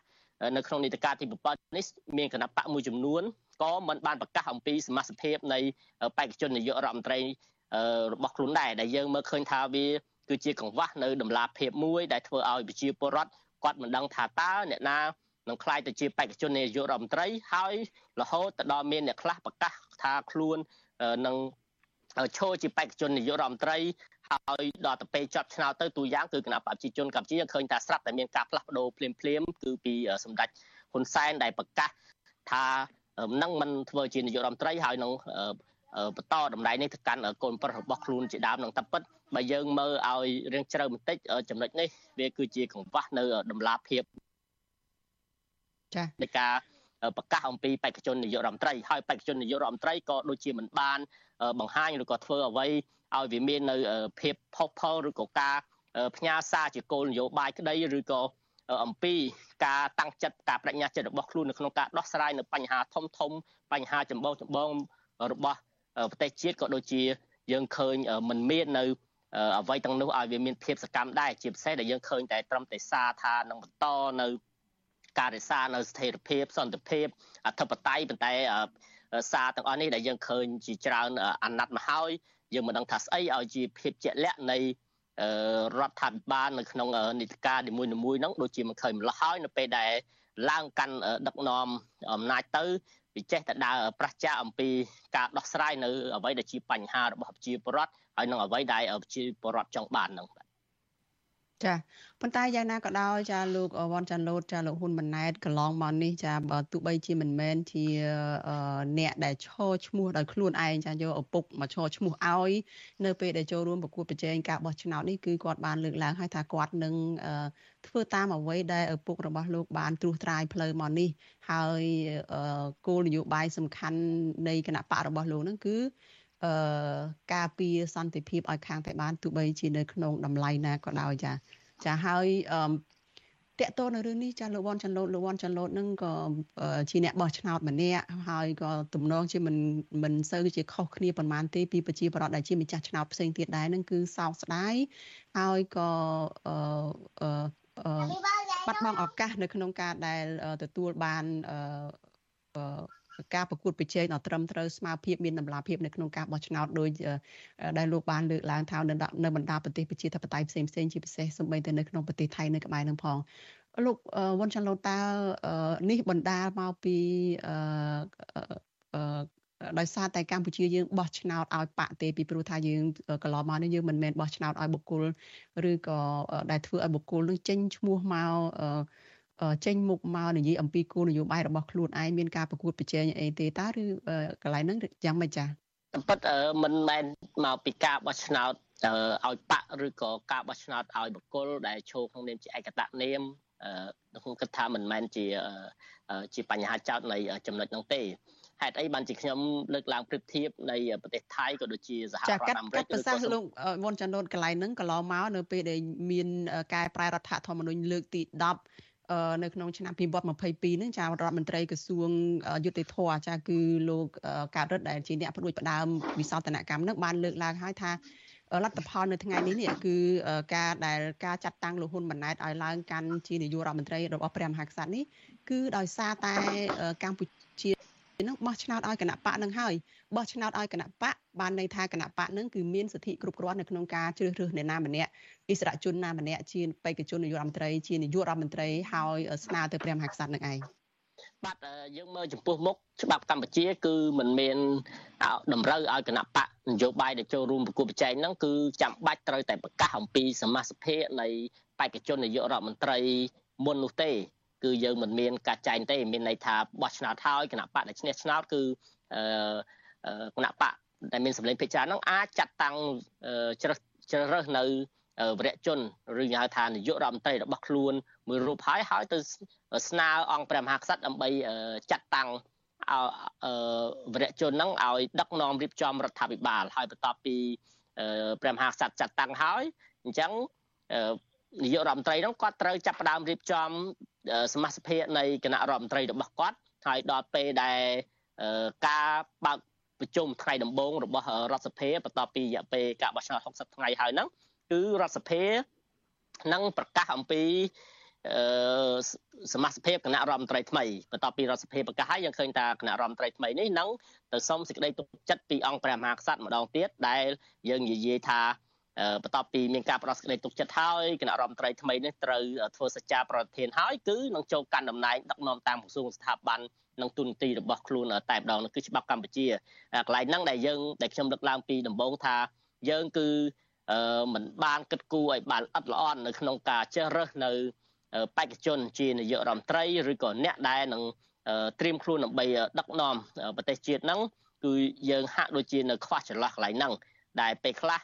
នៅក្នុងនីតិកាលទី7នេះមានគណៈបកមួយចំនួនក៏មិនបានប្រកាសអំពីសមាជិកភាពនៃបេក្ខជននាយករដ្ឋមន្ត្រីរបស់ខ្លួនដែរដែលយើងមើលឃើញថាវាគឺជាកង្វះនៅដំណាភាពមួយដែលធ្វើឲ្យប្រជាពលរដ្ឋគាត់មិនដឹងថាតើអ្នកណានឹងខ្លាយទៅជាបេក្ខជននាយករដ្ឋមន្ត្រីហើយរហូតទៅដល់មានអ្នកខ្លះប្រកាសថាខ្លួននឹង ឈរជាបេក្ខជននាយករដ្ឋមន្ត្រីហើយដល់ទៅពេលចប់ឆ្នោតទៅទូយ៉ាងគឺគណៈបព្វជិជនកម្ពុជាឃើញថាស្រាប់តែមានការផ្លាស់ប្ដូរភ្លាមភ្លាមគឺពីសម្ដេចហ៊ុនសែនដែលប្រកាសថានឹងមិនធ្វើជានាយករដ្ឋមន្ត្រីហើយនឹងបន្តតំណែងនេះទៅកាន់កូនប្រុសរបស់ខ្លួនជាដើមនឹងតែពិតបើយើងមើលឲ្យរៀងជ្រៅបន្តិចចំណុចនេះវាគឺជាកង្វះនៅដំណាភាពចា៎នៃការ ប្រកាសអំពីបេក្ខជននាយករដ្ឋមន្ត្រីហើយបេក្ខជននាយករដ្ឋមន្ត្រីក៏ដូចជាមិនបានបង្ហាញឬក៏ធ្វើអ្វីឲ្យវាមាននៅភាពផុសផុលឬក៏ការផ្ញើសារជាគោលនយោបាយក្តីឬក៏អំពីការតាំងចិត្តការបដិញ្ញាចិត្តរបស់ខ្លួននៅក្នុងការដោះស្រាយនៅបញ្ហាធំធំបញ្ហាចម្បងចម្បងរបស់ប្រទេសជាតិក៏ដូចជាយើងឃើញมันមាននៅអ្វីទាំងនោះឲ្យវាមានភាពសកម្មដែរជាពិសេសដែលយើងឃើញតែត្រឹមតែសារថានឹងបន្តនៅ ការរក្សានៅស្ថិរភាពសន្តិភាពអធិបតេយ្យប៉ុន្តែសារទាំងអស់នេះដែលយើងឃើញជាច្រើនអាណត្តិមកហើយយើងមិនដឹងថាស្អីឲ្យជាភាពជាក់លាក់នៃរដ្ឋាភិបាលនៅក្នុងនីតិកាលនីមួយៗហ្នឹងដូចជាមិនឃើញម្ល៉េះហើយនៅពេលដែលឡើងកាន់ដឹកនាំអំណាចទៅវាចេះតែដើរប្រឆាំងអំពីការដោះស្រាយនៅអ្វីដែលជាបញ្ហារបស់ប្រជាពលរដ្ឋហើយនឹងអ្វីដែលប្រជាពលរដ្ឋចង់បានហ្នឹងបាទ ចាប៉ុន្តែយ៉ាងណាក៏ដោយចាលោកវ៉ាន់ចាន់ឡូតចាលោកហ៊ុនម៉ាណែតកន្លងមកនេះចាបើទោះបីជាមិនមែនជាអ្នកដែលឈរឈ្មោះដោយខ្លួនឯងចាយកឪពុកមកឈរឈ្មោះឲ្យនៅពេលដែលចូលរួមប្រកួតប្រជែងការបោះឆ្នោតនេះគឺគាត់បានលើកឡើងហើយថាគាត់នឹងធ្វើតាមអ្វីដែលឪពុករបស់លោកបានត្រួសត្រាយផ្លូវមកនេះហើយគោលនយោបាយសំខាន់នៃគណៈបករបស់លោកនឹងគឺ អឺការពារសន្តិភាពឲ្យខាងតែបានទោះបីជានៅក្នុងតម្លៃណាក៏ដោយចាចាហើយអឺតកតនៅរឿងនេះចាលោកវ៉ាន់ចាន់ឡូតលោកវ៉ាន់ចាន់ឡូតនឹងក៏ជាអ្នកបោះឆ្នោតម្នាក់ហើយក៏ទំនងជាមិនមិនសូវជាខុសគ្នាប៉ុន្មានទេពីប្រជាប្រដ្ឋដែលជាម្ចាស់ឆ្នោតផ្សេងទៀតដែរនឹងគឺសោកស្ដាយហើយក៏អឺអឺបាត់បង់ឱកាសនៅក្នុងការដែលទទួលបានអឺ ការប្រកួតប្រជែងដ៏ត្រឹមត្រូវស្មារភាពមានតម្លាភាពនៅក្នុងការបោះឆ្នោតដោយដែលលោកបានលើកឡើងថានៅបណ្ដាប្រទេសប្រជាធិបតេយ្យផ្សេងផ្សេងជាពិសេសសូម្បីតែនៅក្នុងប្រទេសថៃនៅក្បែរនឹងផងលោកវ៉ុនចាន់ឡូតានេះបណ្ដាលមកពីអឺដោយសារតែកម្ពុជាយើងបោះឆ្នោតឲ្យបាក់ទេពីព្រោះថាយើងកន្លងមកនេះយើងមិនមែនបោះឆ្នោតឲ្យបុគ្គលឬក៏ដែលធ្វើឲ្យបុគ្គលនឹងចេញឈ្មោះមក ចេញមុខមកនិយាយអំពីគោលនយោបាយរបស់ខ្លួនឯងមានការប្រកួតប្រជែងអីទេតើឬកន្លែងហ្នឹងយ៉ាងម៉េចចា៎ប៉ុន្តែមិនមែនមកពីការបោះឆ្នោតឲ្យបាក់ឬក៏ការបោះឆ្នោតឲ្យបុគ្គលដែលឈរក្នុងនាមជាឯកតនាមខ្ញុំគិតថាមិនមែនជាជាបញ្ហាចោតនៃចំណុចនោះទេហេតុអីបានជាខ្ញុំលើកឡើងប្រៀបធៀបនៃប្រទេសថៃក៏ដូចជាសហរដ្ឋអាមេរិកចាកាត់ប្រសាសន៍លោកវ៉ុនចាន់ណូតកន្លែងហ្នឹងកន្លងមកនៅពេលដែលមានកែប្រែរដ្ឋធម្មនុញ្ញលើកទី10 នៅក្នុងឆ្នាំ2022ហ្នឹងចារដ្ឋមន្ត្រីក្រសួងយុតិធធចាគឺលោកកើតរិទ្ធដែលជាអ្នកផ្ដួចផ្ដើមវិសោធនកម្មហ្នឹងបានលើកឡើងហើយថាលទ្ធផលនៅថ្ងៃនេះនេះគឺការដែលការចាត់តាំងលោកហ៊ុនម៉ាណែតឲ្យឡើងកាន់ជានាយករដ្ឋមន្ត្រីរបស់ព្រះមហាក្សត្រនេះគឺដោយសារតែកម្ពុជា នឹងបោះឆ្នោតឲ្យគណៈបកនឹងហើយបោះឆ្នោតឲ្យគណៈបកបានន័យថាគណៈបកនឹងគឺមានសិទ្ធិគ្រប់គ្រាន់នៅក្នុងការជ្រើសរើសអ្នកណាម្នាក់អិសរាជជនណាម្នាក់ជាបេក្ខជននាយករដ្ឋមន្ត្រីជានាយករដ្ឋមន្ត្រីហើយស្នើទៅព្រះមហាក្សត្រនឹងឯងបាទយើងមើលចំពោះមុខច្បាប់កម្ពុជាគឺមិនមានតម្រូវឲ្យគណៈបកនយោបាយដែលចូលរួមប្រគល់ប្រជែងហ្នឹងគឺចាំបាច់ត្រូវតែប្រកាសអំពីសមាជិកនៃបេក្ខជននាយករដ្ឋមន្ត្រីមុននោះទេ គឺយើងមិនមានការចែងទេមានន័យថាបោះឆ្នោតហើយគណៈបកដែលឈ្នះឆ្នោតគឺអឺគណៈបកដែលមានសម្លេងភាគច្រើនហ្នឹងអាចចាត់តាំងជ្រើសជ្រើសរើសនៅវរៈជនឬហៅថានាយករដ្ឋមន្ត្រីរបស់ខ្លួនមួយរូបហើយហើយទៅស្នើអង្គព្រះមហាក្សត្រដើម្បីចាត់តាំងវរៈជនហ្នឹងឲ្យដឹកនាំរៀបចំរដ្ឋាភិបាល ហើយបន្ទាប់ពីព្រះមហាក្សត្រចាត់តាំងហើយអញ្ចឹងនាយករដ្ឋមន្ត្រីហ្នឹងគាត់ត្រូវចាប់ផ្ដើមរៀបចំ សមាជិកនៃគណៈរដ្ឋមន្ត្រីរបស់គាត់ហើយដល់ពេលដែលការបើកប្រជុំថ្ងៃដំបូងរបស់រដ្ឋសភាបន្ទាប់ពីរយៈពេលការបោះឆ្នោត60ថ្ងៃហើយហ្នឹងគឺរដ្ឋសភានឹងប្រកាសអំពីអឺសមាជិកគណៈរដ្ឋមន្ត្រីថ្មីបន្ទាប់ពីរដ្ឋសភាប្រកាសហើយយើងឃើញថាគណៈរដ្ឋមន្ត្រីថ្មីនេះនឹងទៅសុំសេចក្តីទុកចិត្តពីអង្គព្រះមហាក្សត្រម្ដងទៀតដែលយើងនិយាយថា បន្ទាប់ពីមានការផ្ដោតសេចក្តីទុកចិត្តហើយគណៈរដ្ឋមន្ត្រីថ្មីនេះត្រូវធ្វើសច្ចាប្រធានហើយគឺនឹងចូលកាន់តំណែងដឹកនាំតាមក្រសួងស្ថាប័ននិងទូនទីរបស់ខ្លួនតែម្ដងនោះគឺច្បាប់កម្ពុជាកន្លែងហ្នឹងដែលយើងដែលខ្ញុំលើកឡើងពីដំបូងថាយើងគឺមិនបានគិតគូរឲ្យបានអត់ល្អន់នៅក្នុងការជ្រើសរើសនៅបេក្ខជនជានាយករដ្ឋមន្ត្រីឬក៏អ្នកដែលនឹងត្រៀមខ្លួនដើម្បីដឹកនាំប្រទេសជាតិហ្នឹងគឺយើងហាក់ដូចជានៅខ្វះចន្លោះកន្លែងហ្នឹងដែលពេលខ្លះ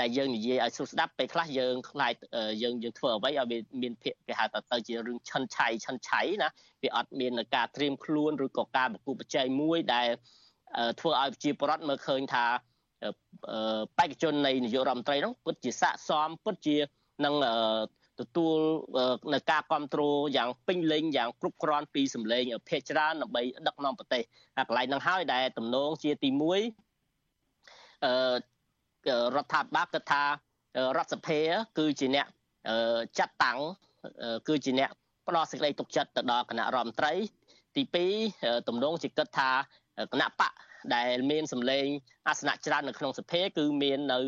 ដែលយើងនិយាយឲ្យស្រួលស្ដាប់ពេលខ្លះយើងខ្លាចយើងយើងធ្វើអ្វីឲ្យវាមានភាកគេហៅថាទៅជារឿងឆិនឆៃឆិនឆៃណាវាអត់មានការត្រៀមខ្លួនឬក៏ការប្រគល់បច្ច័យមួយដែលធ្វើឲ្យប្រជាពលរដ្ឋមើលឃើញថាបេក្ខជននៃនាយករដ្ឋមន្ត្រីនោះពិតជាស័កសមពិតជានឹងទទួលនៅការគ្រប់គ្រងយ៉ាងពេញលេញយ៉ាងគ្រប់គ្រាន់ពីសម្លេងភេកច្រើនដើម្បីដឹកនាំប្រទេសកន្លែងហ្នឹងហើយដែលទំនងជាទី1អឺ រដ្ឋាភិបាលគិតថារដ្ឋសភាគឺជាអ្នកចាត់តាំងគឺជាអ្នកផ្ដល់សេចក្តីទុកចិត្តទៅដល់គណៈរដ្ឋមន្ត្រី ទី2ទំនងជាគិតថាគណៈបកដែលមានសម្លេងអាសនៈច្រើននៅក្នុងសភាគឺមាននៅ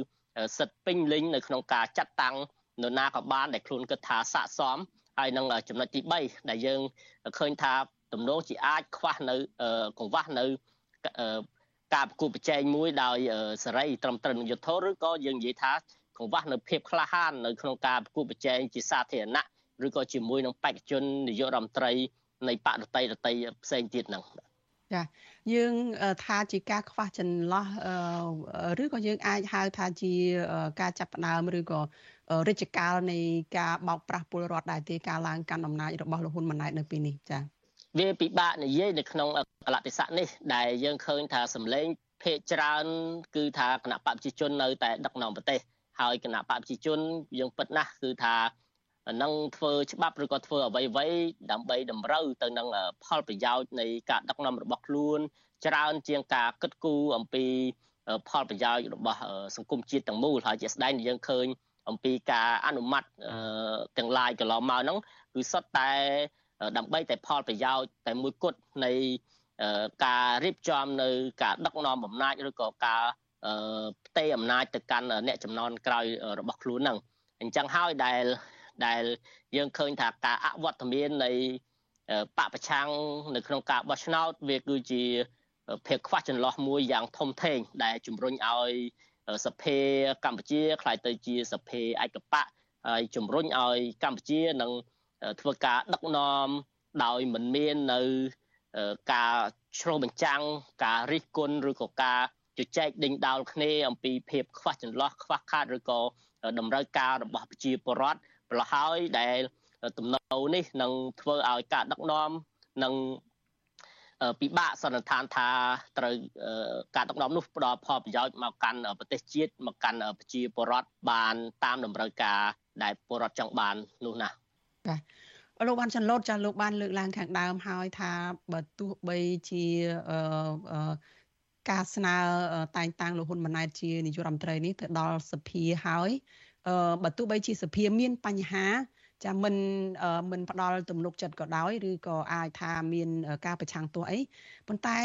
សិទ្ធិពេញលេញនៅក្នុងការចាត់តាំងនរណាក៏បានដែលខ្លួនគិតថាស័កសមហើយនឹងចំណុចទី3ដែលយើងឃើញថាទំនងជាអាចខ្វះនៅកង្វះនៅ ការប្រគល់ប្រជែងមួយដោយសេរីត្រឹមត្រូវនឹងយុទ្ធធឬក៏យើងនិយាយថាកង្វះនៅភាពក្លាហាននៅក្នុងការប្រគល់ប្រជែងជាសាធារណៈឬក៏ជាមួយនឹងបេក្ខជននាយករដ្ឋមន្ត្រីនៃបកដតីដតីផ្សេងទៀតហ្នឹងចាយើងថាជាការខ្វះចន្លោះឬក៏យើងអាចហៅថាជាការចាប់ផ្ដើមឬក៏រិជ្ជកាលនៃការបោកប្រាស់ពលរដ្ឋដែរទេការឡើងកាន់អំណាចរបស់លោកហ៊ុនម៉ាណែតនៅពេលនេះចា វាពិបាកនិយាយនៅក្នុងកលតិស័កនេះដែលយើងឃើញថាសម្លេងភេកច្រើន គឺថាគណៈបព្វជិជននៅតែដឹកនាំប្រទេសហើយគណៈបព្វជិជនយើងពិតណាស់គឺថានឹងធ្វើច្បាប់ឬក៏ធ្វើអ្វីអ្វីដើម្បីតម្រូវទៅនឹងផលប្រយោជន៍នៃការដឹកនាំរបស់ខ្លួន ច្រើនជាងការគិតគូរអំពីផលប្រយោជន៍របស់សង្គមជាតិទាំងមូលហើយជាស្ដែងយើងឃើញអំពីការអនុម័តទាំងឡាយកន្លងមកហ្នឹងគឺសុទ្ធតែ ដើម្បីតែផលប្រយោជន៍តែមួយគត់នៃការរៀបចំនៅការដឹកនាំអំណាចឬក៏ការផ្ទេរអំណាចទៅកាន់អ្នកចំណនក្រោយរបស់ខ្លួនហ្នឹងអញ្ចឹងហើយដែលដែលយើងឃើញថាការអវត្តមាននៃបពប្រឆាំងនៅក្នុងការបោះឆ្នោតវាគឺជាភាពខ្វះចន្លោះមួយយ៉ាងធំធេងដែលជំរុញឲ្យសភាកម្ពុជាខ្លាយទៅជាសភាឯកបៈហើយជំរុញឲ្យកម្ពុជានឹង ធ្វើការដឹកនាំដោយមិនមាននៅការឆ្លុះបញ្ចាំងការរិះគន់ឬក៏ការជជែកដេញដោលគ្នាអំពីភាពខ្វះចន្លោះខ្វះខាតឬក៏តម្រូវការរបស់ប្រជាពលរដ្ឋប្រឡោះហើយដែលទំនោរនេះនឹងធ្វើឲ្យការដឹកនាំនឹងពិបាកសន្និដ្ឋានថាត្រូវការដឹកនាំនោះផ្ដល់ផលប្រយោជន៍មកកាន់ប្រទេសជាតិមកកាន់ប្រជាពលរដ្ឋបានតាមតម្រូវការដែលពលរដ្ឋចង់បាននោះណា បាទលោកបានចន្លោតចាស់លោកបានលើកឡើងខាងដើមហើយថាបើទោះបីជាការស្នើតែងតាំងលោកហ៊ុនម៉ាណែតជានាយករដ្ឋមន្ត្រីនេះទៅដល់សភាហើយបើទោះបីជាសភាមានបញ្ហាចាមិនមិនផ្ដល់ទំនុកចិត្តក៏ដោយឬក៏អាចថាមានការប្រឆាំងទោះអីប៉ុន្តែ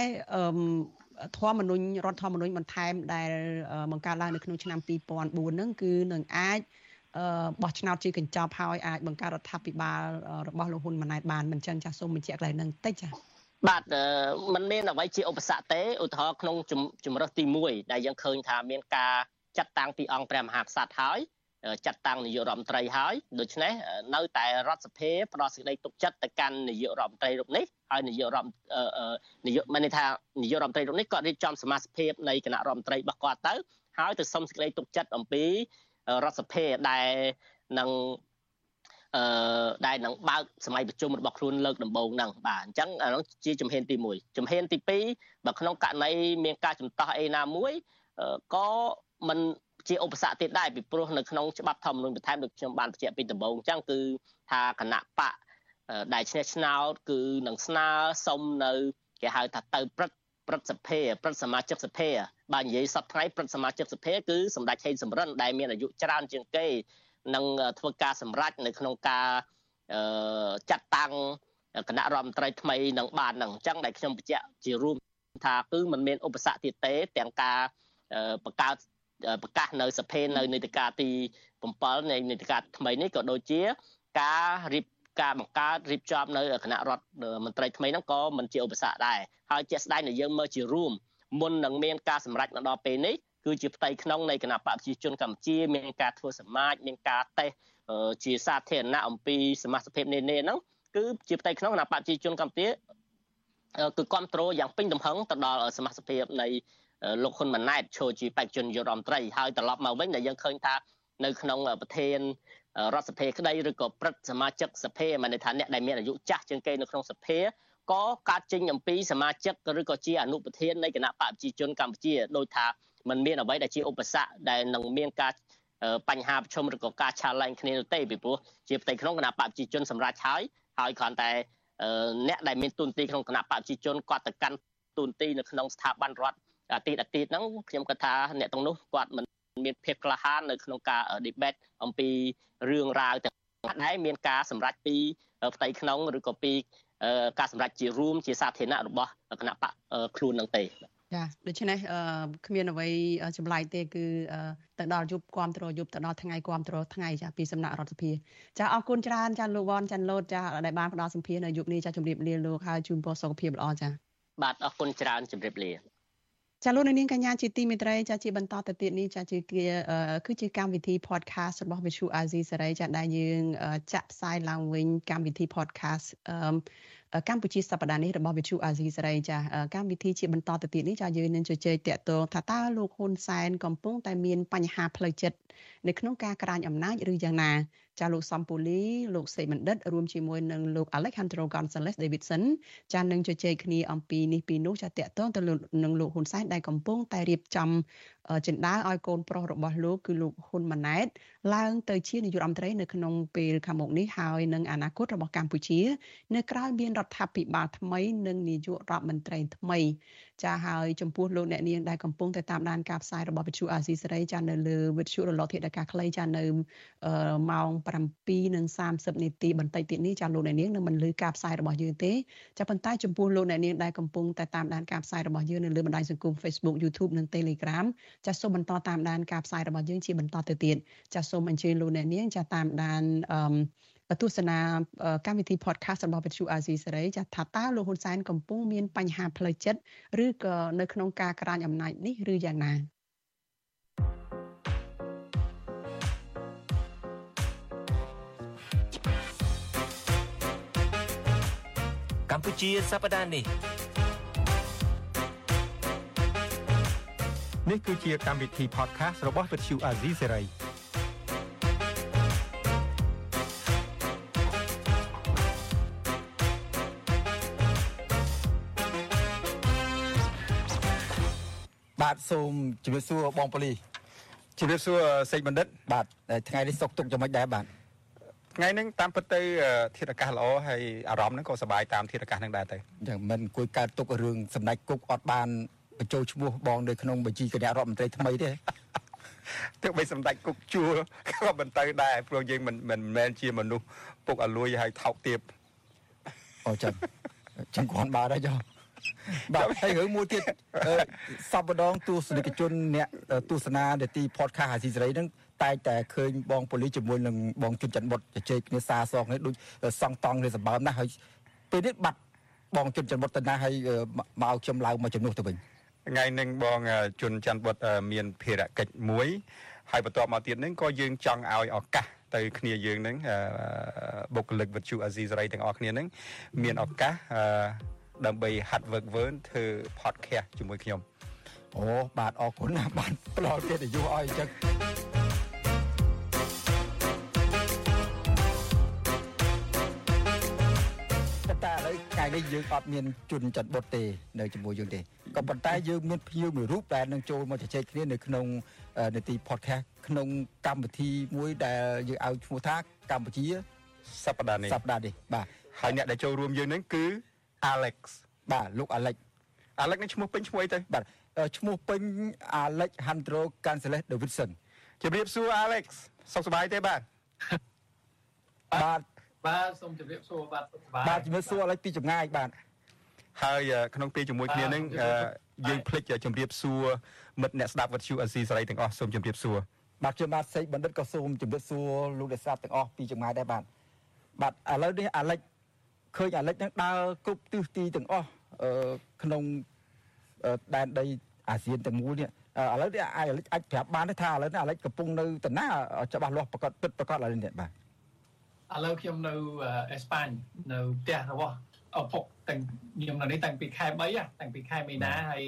ធម្មនុញ្ញរដ្ឋធម្មនុញ្ញបន្ថែមដែលបង្កើតឡើងនៅក្នុងឆ្នាំ2004ហ្នឹងគឺនឹងអាច បោះឆ្នោតជាកញ្ចប់ហើយអាចបង្កើតរដ្ឋាភិបាលរបស់លោកហ៊ុនម៉ាណែតបានមិនចឹងចាស់សូមបញ្ជាក់កន្លែងហ្នឹងតិចចាបាទมันមានអ្វីជាឧបសគ្គទេឧទាហរណ៍ក្នុងជំរើសទី1ដែលយើងឃើញថាមានការចាត់តាំងពីអង្គព្រះមហាក្សត្រហើយចាត់តាំងនាយករដ្ឋមន្ត្រីហើយដូច្នេះនៅតែរដ្ឋសភាផ្ដល់សេចក្តីទុកចិត្តទៅកាន់នាយករដ្ឋមន្ត្រីរូបនេះហើយនាយករដ្ឋនាយកមានន័យថានាយករដ្ឋមន្ត្រីរូបនេះគាត់រៀបចំសមាជិកនៃគណៈរដ្ឋមន្ត្រីរបស់គាត់ទៅហើយទៅសុំសេចក្តីទុកចិត្តអំពី រដ្ឋសភាដែលនឹងអឺដែលនឹងបើកសម័យប្រជុំរបស់ខ្លួនលើកដំបូងហ្នឹងបាទអញ្ចឹងអានោះជាជំហានទី1ជំហានទី2បើក្នុងករណីមានការចំតោះអីណាមួយក៏មិនជាឧបសគ្គទៀតដែរពីព្រោះនៅក្នុងច្បាប់ធម្មនុញ្ញបន្ថែមដូចខ្ញុំបានបញ្ជាក់ពីដំបូងអញ្ចឹងគឺថាគណៈបកដែលឈ្នះឆ្នោតគឺនឹងស្នើសុំនៅគេហៅថាទៅព្រឹទ្ធ ព្រឹទ្ធសភាព្រឹទ្ធសមាជិកសភាបើនិយាយសប្តាហ៍ថ្ងៃព្រឹទ្ធសមាជិកសភាគឺសម្ដេចហេងសំរិនដែលមានអាយុច្រើនជាងគេនឹងធ្វើការសម្រេចនៅក្នុងការចាត់តាំងគណៈរដ្ឋមន្ត្រីថ្មីនឹងបាននឹងអញ្ចឹងដែលខ្ញុំបញ្ជាក់ជារួមថាគឺมันមានឧបសគ្គទៀតទេទាំងការបង្កើតប្រកាសនៅសភានៅនីតិកាលទី7នៃនីតិកាលថ្មីនេះក៏ដូចជាការរៀប ការបង្កើតរៀបចំនៅគណៈរដ្ឋមន្ត្រីថ្មីហ្នឹងក៏មិនជាឧបសគ្គដែរហើយជាក់ស្ដែងដែលយើងមើលជារួមមុននឹងមានការសម្រេចមកដល់ពេលនេះគឺជាផ្ទៃក្នុងនៃគណៈបកប្រជាជនកម្ពុជាមានការធ្វើសមាជមានការតេស្តជាសាធារណៈអំពីសមាជិកភាពនានាហ្នឹងគឺជាផ្ទៃក្នុងគណៈបកប្រជាជនកម្ពុជាគឺគ្រប់គ្រងយ៉ាងពេញទំហឹងទៅដល់សមាជិកភាពនៃលោកហ៊ុនម៉ាណែតចូលជាបេក្ខជនយុរដ្ឋមន្ត្រីហើយត្រឡប់មកវិញដែលយើងឃើញថានៅក្នុងប្រធាន រដ្ឋសភាក្តីឬក៏ព្រឹទ្ធសមាជិកសភាមានន័យថាអ្នកដែលមានអាយុចាស់ជាងគេនៅក្នុងសភាក៏កាត់ចេញអំពីសមាជិកឬក៏ជាអនុប្រធាននៃគណៈបកប្រជាជនកម្ពុជាដោយថាมันមានអ្វីដែលជាឧបសគ្គដែលនឹងមានការបញ្ហាប្រឈមឬក៏ការឆាលែងគ្នានោះទេពីព្រោះជាផ្ទៃក្នុងគណៈបកប្រជាជនសម្រាប់ហើយហើយគ្រាន់តែអ្នកដែលមានទូនទីក្នុងគណៈបកប្រជាជនគាត់ទៅកាន់ទូនទីនៅក្នុងស្ថាប័នរដ្ឋអាទិត្យអាទិត្យហ្នឹងខ្ញុំគិតថាអ្នកទាំងនោះគាត់មិន មានភាពក្លាហាននៅក្នុងការ debate អំពីរឿងរ៉ាវទាំងដែរមានការសម្រេចពីផ្ទៃក្នុងឬក៏ពីការសម្រេចជារួមជាសាធារណៈរបស់គណៈបកខ្លួននឹងទេចាដូច្នេះគ្មានអ្វីចម្លែកទេគឺទៅដល់យប់គាំទ្រយប់ទៅដល់ថ្ងៃគាំទ្រថ្ងៃចាពីសំណាក់រដ្ឋសភាចាអរគុណច្រើនចាលោកវ៉ាន់ចាន់ឡូតចាដែលបានផ្ដល់សម្ភារនៅយប់នេះចាជម្រាបលាលោកហើយជូនពរសុខភាពល្អចាបាទអរគុណច្រើនជម្រាបលា ចាលោកនាងកញ្ញាជាទីមេត្រីចាជាបន្តទៅទៀតនេះចាជាគឺជាកម្មវិធី podcast របស់ Vithu Azizi សេរីចាដែលយើងចាក់ផ្សាយឡើងវិញកម្មវិធី podcast កម្ពុជាសប្តាហ៍នេះរបស់ Vithu Azizi សេរីចាកម្មវិធីជាបន្តទៅទៀតនេះចាយើងនឹងជជែកតាក់ទងថាតើលោកហ៊ុនសែនកំពុងតែមានបញ្ហាផ្លូវចិត្តនៅក្នុងការក្រាញអំណាចឬយ៉ាងណា ចាលោកសំពូលីលោកសេបណ្ឌិតរួមជាមួយនឹងលោក Alejandro Gonzalez Davidson ចានឹងជជែកគ្នាអំពីនេះពីនោះចាតកតងទៅនឹងលោកហ៊ុនសែនដែលកំពុងតែរៀបចំ ចិនដាឲ្យកូនប្រុសរបស់លោកគឺលោកហ៊ុនម៉ាណែតឡើងទៅជានាយករដ្ឋមន្ត្រីនៅក្នុងពេលខាងមុខនេះហើយនឹងអនាគតរបស់កម្ពុជា នៅក្រៅមានរដ្ឋាភិបាលថ្មីនិងនាយករដ្ឋមន្ត្រីថ្មីចាហើយចំពោះលោកអ្នកនាងដែលកំពុងតែតាមដានការផ្សាយរបស់វិទ្យុអាស៊ីសេរីចានៅលើវិទ្យុរលកធាតុអាកាសខ្លីចានៅម៉ោង7:30នាទីបន្តិចទៀតនេះចាលោកអ្នកនាងនឹងមិនលឺការផ្សាយរបស់យើងទេចាប៉ុន្តែចំពោះលោកអ្នកនាងដែលកំពុងតែតាមដានការផ្សាយរបស់យើងនៅលើបណ្ដាញសង្គម Facebook YouTube និង Telegram ចាសូមបន្តតាមដានការផ្សាយរបស់យើងជាបន្តទៅទៀតចាសូមអញ្ជើញលោកអ្នកនាងចាតាមដានអឺទស្សនាកម្មវិធី podcast របស់វិទ្យុអាស៊ីសេរីចាថាតើលោកហ៊ុនសែនកំពុងមានបញ្ហាផ្លូវចិត្តឬក៏នៅក្នុងការក្រាញអំណាចនេះឬយ៉ាងណាកម្ពុជាសប្តាហ៍នេះ នេះគឺជាកម្មវិធី podcast របស់ Vuthu Azizi Serai បាទសូមជម្រាបសួរបងប៉ូលីសជម្រាបសួរសេចបណ្ឌិត បាទថ្ងៃនេះសុកទុកយ៉ាងម៉េចដែរបាទថ្ងៃហ្នឹងតាមពិតទៅធាតុអាកាសល្អហើយអារម្មណ៍ហ្នឹងក៏សប្បាយតាមធាតុអាកាសហ្នឹងដែរទៅយ៉ាងមិនអង្គុយកើតទុករឿងសម្ដេចគុកអត់បាន បញ្ចូលឈ្មោះបងនៅក្នុងបញ្ជីគណៈរដ្ឋមន្ត្រីថ្មីទេទោះបីសម្ដេចគុកជួក៏មិនទៅដែរព្រោះយើងមិនមិនមែនជាមនុស្សពុកអលួយហើយថោកទាបអូចឹងចឹងគាត់បាទហើយចុះបាទហើយរឿងមួយទៀតសពម្ដងទស្សនិកជនអ្នកទស្សនានាទី podcast អាស៊ីសេរីហ្នឹងតែតែឃើញបងប៉ូលីសជាមួយនឹងបងជុនច័ន្ទបុតជជែកគ្នាសារសងនេះដូចសង់តង់គ្នាសម្បើមណាស់ហើយពេលនេះបាត់បងជុនច័ន្ទបុតទៅណាហើយមកខ្ញុំឡើងមកជំនួសទៅវិញ ថ្ងៃនឹងបងជុនច័ន្ទបុតមានភារកិច្ចមួយហើយបន្ទាប់មកទៀតនឹងក៏យើងចង់ឲ្យឱកាសទៅគ្នាយើងនឹងបុគ្គលិកវិទ្យុអាស៊ីសេរីទាំងអស់គ្នានឹងមានឱកាសដើម្បីហាត់វឹកវើធ្វើ podcast ជាមួយខ្ញុំអូបាទអរគុណណាស់បាទផ្ដល់កិត្តិយសឲ្យអញ្ចឹង ថ្ងៃនេះយើងអត់មានជន់ចាត់បុតទេនៅជាមួយយើងទេក៏ប៉ុន្តែយើងមានភ្ញៀវមួយរូបដែលនឹងចូលមកជជែកគ្នានៅក្នុងនេតិ podcast ក្នុងកម្មវិធីមួយដែលយើងឲ្យឈ្មោះថាកម្ពុជាសប្តាហ៍នេះសប្តាហ៍នេះបាទហើយអ្នកដែលចូលរួមយើងនឹងគឺ Alex បាទលោក Alex Alex នេះឈ្មោះពេញឈ្មោះអីទៅបាទឈ្មោះពេញ Alejandro Gonzalez Davidson ជម្រាបសួរ Alex សុខសប្បាយទេបាទបាទ បាទសូមជម្រាបសួរបាទសុខសប្បាយបាទជម្រាបសួរ Alex ពីចម្ងាយបាទហើយក្នុងពេលជាមួយគ្នានឹងយើងភ្លេចជម្រាបសួរមិត្តអ្នកស្ដាប់វិទ្យុអេស៊ីសេរីទាំងអស់សូមជម្រាបសួរបាទខ្ញុំបាទសេកបណ្ឌិតក៏សូមជម្រាបសួរលោកអ្នកស្ដាប់ទាំងអស់ពីចម្ងាយដែរបាទបាទឥឡូវនេះអាលិចឃើញអាលិចនឹងដើរគ្រប់ទិសទីទាំងអស់ក្នុងដែនដីអាស៊ានទាំងមូលនេះឥឡូវនេះអាលិចអាចប្រាប់បានទេថាឥឡូវនេះអាលិចកំពុងនៅតាណាច្បាស់លាស់ប្រកាសពិតប្រកាសឥឡូវនេះបាទ ឥឡូវខ្ញុំនៅអេស្ប៉ាញនៅផ្ទះរបស់ឪពុកទាំងខ្ញុំនៅនេះតាំងពីខែ3តាំងពីខែមីនាហើយ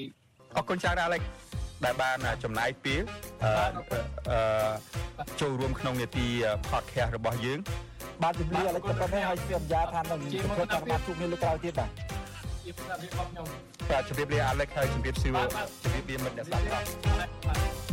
អរគុណច្រើនអាលិចដែលបានចំណាយពេលអឺចូលរួមក្នុងនេតិ podcast របស់យើង បាទជំរាបឥឡូវប៉ុណ្ណេះហើយសន្យាថានឹងធ្វើតាមបានជួបគ្នាលើក្រោយទៀតបាទជាប្រាប់របស់ខ្ញុំបាទជំរាបលាអាឡិចហើយជំរាបសួរជំរាបលាមិត្តអ្នកស្ដាប់បាទ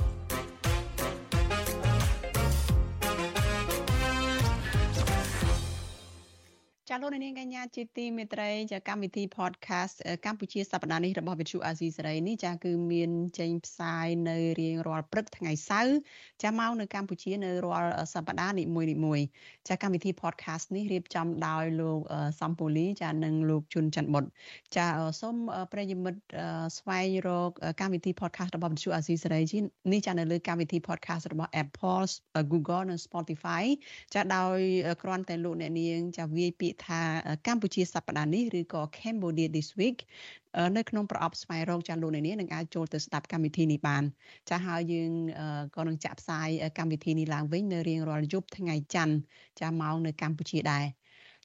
ចាលោកនាងកញ្ញាជាទីមេត្រីចាកម្មវិធី podcast កម្ពុជាសប្តាហ៍នេះរបស់ Vithu Azizi សេរីនេះចាគឺមានចេញផ្សាយនៅរៀងរាល់ព្រឹកថ្ងៃសៅរ៍ចាមកនៅកម្ពុជានៅរាល់សប្តាហ៍នីមួយនីមួយចាកម្មវិធី podcast នេះរៀបចំដោយលោកសំពូលីចានិងលោកជុនច័ន្ទបុតចាសូមប្រិយមិត្តស្វែងរកកម្មវិធី podcast របស់ Vithu Azizi សេរីនេះចានៅលើកម្មវិធី podcast របស់ Apple Google និង Spotify ចាដោយគ្រាន់តែលោកអ្នកនាងចាវាយពាក្យថាកម្ពុជាសប្តាហ៍នេះឬក៏ Cambodia this week នៅក្នុងប្រអប់ស្វែងរកចាលោកនាងនឹងអាចចូលទៅស្ដាប់កម្មវិធីនេះបាន ចាហើយយើងក៏នឹងចាក់ផ្សាយកម្មវិធីនេះឡើងវិញនៅរៀងរាល់យប់ថ្ងៃច័ន្ទចាម៉ោងនៅកម្ពុជាដែរ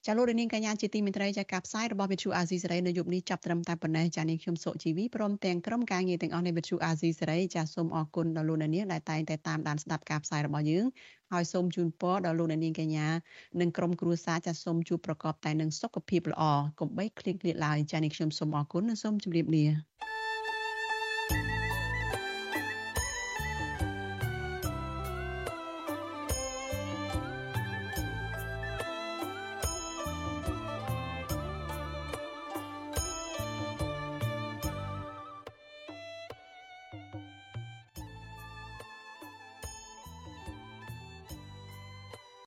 ចាលោករនាងកញ្ញាជាទីមេត្រីចាការផ្សាយរបស់វិទ្យុអាស៊ីសេរីនៅយប់នេះចាប់ត្រឹមតែប៉ុណ្ណេះចានាងខ្ញុំសុជីវីព្រមទាំងក្រុមការងារទាំងអស់នៃវិទ្យុអាស៊ីសេរីចាសូមអរគុណដល់លោកនាងដែលតែងតែតាមដានស្ដាប់ការផ្សាយរបស់យើងហើយសូមជូនពរដល់លោកនាងកញ្ញានិងក្រុមគ្រួសារចាសូមជួបប្រកបតែនឹងសុខភាពល្អកុំបីឃ្លៀងឃ្លាតឡើយចានាងខ្ញុំសូមអរគុណនិងសូមជម្រាបលា